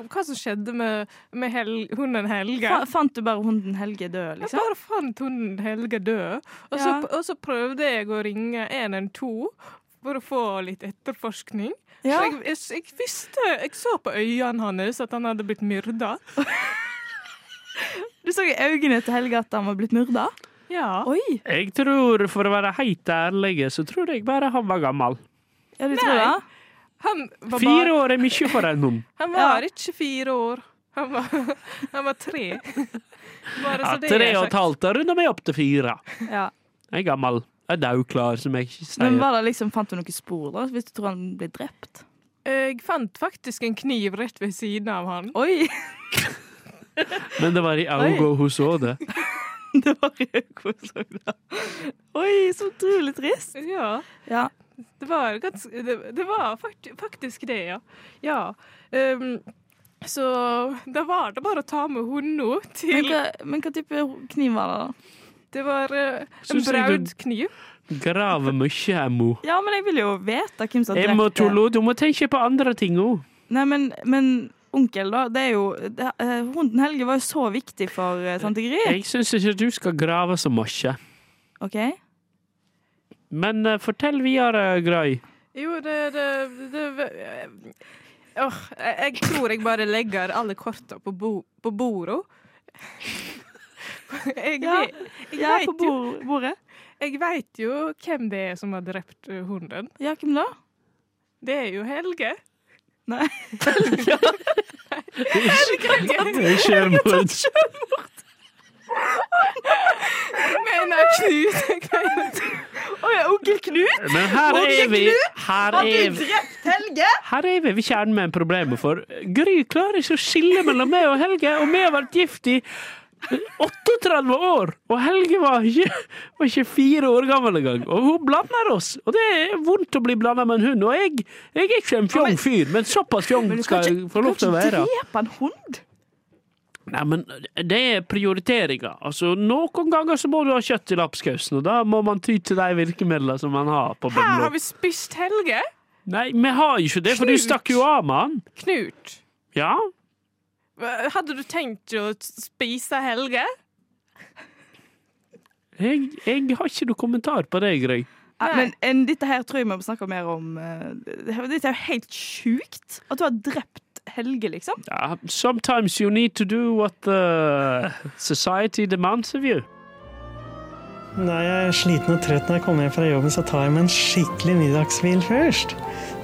hva som skjedde med, med hel, hunden Helge. Fa fant du bare hunden Helge død, Jeg liksom? bare fant hunden Helge død, og, så, og så prøvde jeg å ringe 112 for å få litt etterforskning. Ja. Jeg, jeg, jeg visste Jeg så på øynene hans at han hadde blitt myrda. Du så i øynene til Helge at han var blitt myrda? Ja. Oi! Jeg tror, for å være helt ærlig, så tror jeg bare han var gammel. Ja, du tror det? Han var, Fire år er mye for en hund. han var ikke fire år. Han var, han var tre. Bare Ja, så det tre og et halvt, da runder meg opp til fire. Ja. Jeg er gammel. Jeg er jo klar, som jeg sier. Men var det liksom, Fant du noen spor, da, hvis du tror han ble drept? Jeg fant faktisk en kniv rett ved siden av han. Oi! Men det var i øynene hun så det. det var i Augo hun så det. Oi, så utrolig trist. Ja. Ja. Det var, ganske, det, det var faktisk det, ja. ja. Um, så da var det bare å ta med hunden til Men hva, men hva type kniv var det, da? Det var eh, en braud kniv. Grave mye, Emmo. Ja, men jeg vil jo vite hvem som drepte. Emmo du må tenke på andre ting òg. Nei, men, men onkel, da. Det er jo det, eh, Hunden Helge var jo så viktig for eh, tante Gry. Jeg syns ikke du skal grave så mye. OK? Men uh, fortell videre, Gray. Jo, det, det, det Åh, jeg, jeg tror jeg bare legger alle korta på, bo, på bordet. Jeg, Ja, jeg, jeg ja, på bord- bordet. Jeg veit jo hvem det er som har drept eh, hunden. Ja, hvem da? Det er jo Helge. Nei. Helge! Det er selvmord. Jeg mener Knut. Å ja, onkel Knut? Men her Onkel er vi Knut? Her Har er du drept Helge? her er vi ved kjernen med problemet, for Gry klarer ikke å skille mellom meg og Helge, og vi har vært gift i 38 år, og Helge var ikke, var ikke fire år gammel engang. Og hun blander oss, og det er vondt å bli blanda med en hund. Og jeg, jeg er ikke en fjong fyr, men såpass fjong skal jeg få lov til å være. kan ikke drepe en hund. Nei, men det er prioriteringer. Altså, noen ganger så må du ha kjøtt i lapskausen, og da må man ty til de virkemidlene som man har på Her har vi spist Helge. Nei, vi har ikke det, for du stakk jo av med han. Knut. Ja? Hadde du tenkt å spise Helge? Jeg, jeg har ikke noe kommentar på det, Greg. Ja, men en, dette her tror jeg vi må snakke mer om. eh, Dette er jo helt sjukt. At du har drept Helge, liksom. Ja, sometimes you need to do what the society demands of you. Når jeg er sliten og trøtt når jeg kommer hjem fra jobben, så tar jeg meg en skikkelig middagshvil først.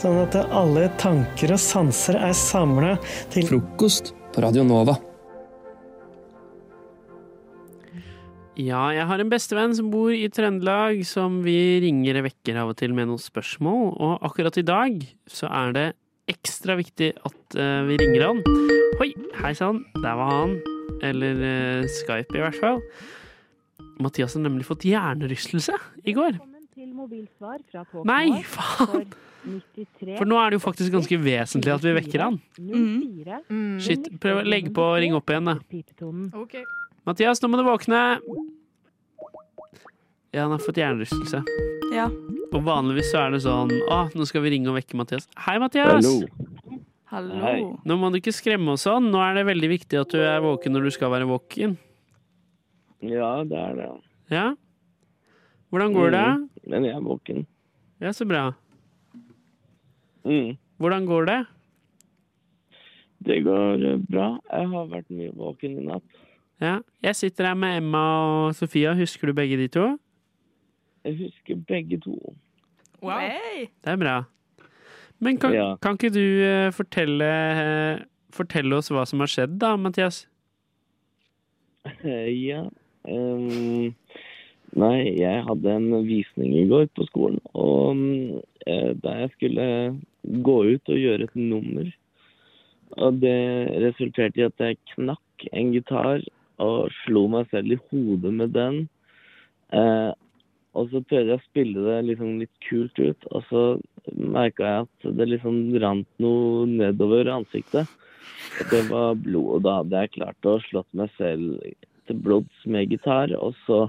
Sånn at alle tanker og sanser er samla til Frokost på Radio Nova. Ja, jeg har en bestevenn som bor i Trøndelag, som vi ringer og vekker av og til med noen spørsmål. Og akkurat i dag så er det ekstra viktig at uh, vi ringer han. Oi, hei sann, der var han. Eller uh, Skype, i hvert fall. Mathias har nemlig fått hjernerystelse i går. til fra Nei, faen! For nå er det jo faktisk ganske vesentlig at vi vekker han. Mm. Shit, prøv å legge på og ringe opp igjen, da. Ok. Mathias, nå må du våkne! Ja, han har fått hjernerystelse. Ja. Og vanligvis så er det sånn Å, nå skal vi ringe og vekke Mathias. Hei, Mathias! Hallo. Hei. Nå må du ikke skremme oss sånn. Nå er det veldig viktig at du er våken når du skal være våken. Ja, det er det. Ja? Hvordan går det? Mm, Men jeg er våken. Ja, så bra. Mm. Hvordan går det? Det går eh, bra. Jeg har vært mye våken i natt. Ja. Jeg sitter her med Emma og Sofia. Husker du begge de to? Jeg husker begge to. Wow. Det er bra. Men kan, Ja. kan ikke du eh, fortelle, eh, fortelle oss hva som har skjedd, da, Mathias? Ja. um, nei, jeg hadde en visning i går på skolen, og mm, eh, da jeg skulle gå ut og gjøre et nummer, og det resulterte i at jeg knakk en gitar og slo meg selv i hodet med den. Eh, og så prøvde jeg å spille det liksom litt kult ut, og så merka jeg at det liksom rant noe nedover ansiktet. Og det var blod, og da hadde jeg klart å slått meg selv til blods med gitar, og så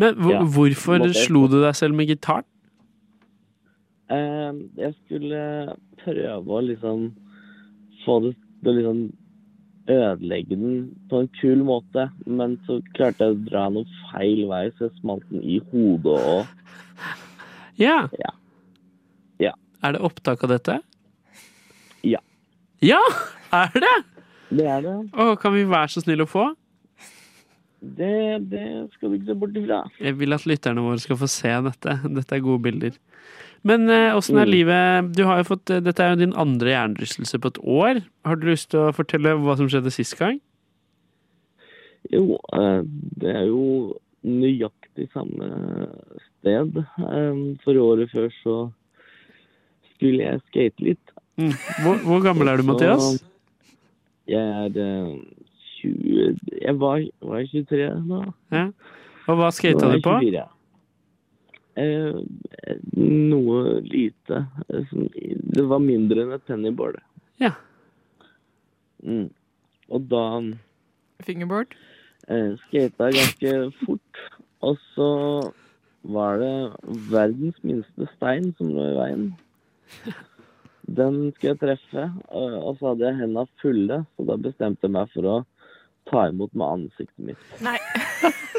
Men hvor, Ja, hvorfor slo du deg selv med gitaren? Eh, Jeg skulle prøve å liksom få det til å liksom ødelegge den på en kul måte, men så klarte jeg å dra noe feil vei, så jeg smalt den i hodet og Ja. Ja. Er det opptak av dette? Ja. Ja, er det? Det er det. Å, kan vi være så snill å få? Det, det skal du ikke se bort ifra. Jeg vil at lytterne våre skal få se dette. Dette er gode bilder. Men eh, åssen er Mm. livet du har jo fått, eh, Dette er jo din andre hjernerystelse på et år. Har du lyst til å fortelle hva som skjedde sist gang? Jo, eh, det er jo nøyaktig samme sted. For året før så skulle jeg skate litt. Mm. Hvor, hvor gammel er du, Mathias? Jeg er eh, 20 Jeg var, var jeg 23 da. Ja. Og hva skata du på? 24. Eh, noe lite. Eh, Det var mindre enn et pennyboard. Ja. Mm. Og da Fingerboard? eh, skata ganske fort. Og så var det verdens minste stein som lå i veien. Den skulle jeg treffe, og og så hadde jeg hendene fulle, så da bestemte jeg meg for å ta imot med ansiktet mitt. Nei.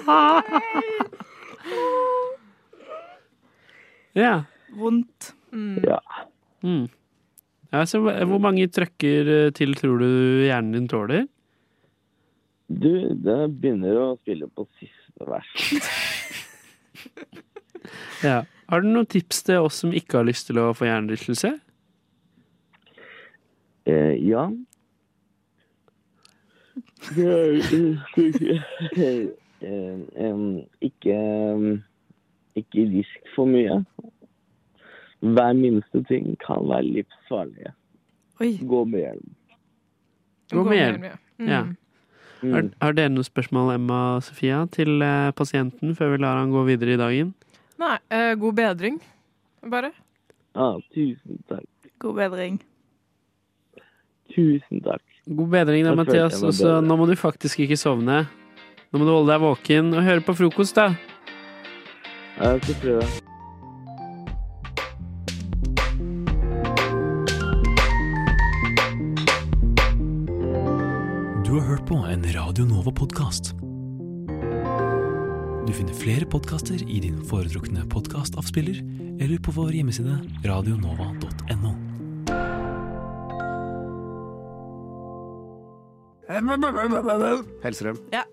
Ja. Vondt. Ja. Mm. ja så hva- hvor mange trøkker eh, til tror du hjernen din tåler? Du, det begynner å spille på siste vers. Ja. Har du noen tips til oss som ikke har lyst til å få hjernerystelse? Eh, ja. Det er, ikke ikke risk for mye. Hver minste ting kan være livsfarlig. Gå med hjelm. Gå med hjelm. Ja. Mm. Har, har dere noen spørsmål, Emma og Sofia, til eh, pasienten før vi lar han gå videre i dagen? Nei, eh, god bedring, bare. Ja, tusen takk. God bedring. Tusen takk. God bedring da, Mathias. jeg meg Og så bedre. nå må du faktisk ikke sovne. Nå må du holde deg våken og høre på frokost, da. Jeg skal prøve. Du har hørt på en Radio Nova-podkast. Du finner flere podkaster i din foretrukne podkastavspiller eller på vår hjemmeside radionova.no. Hellstrøm. Ja.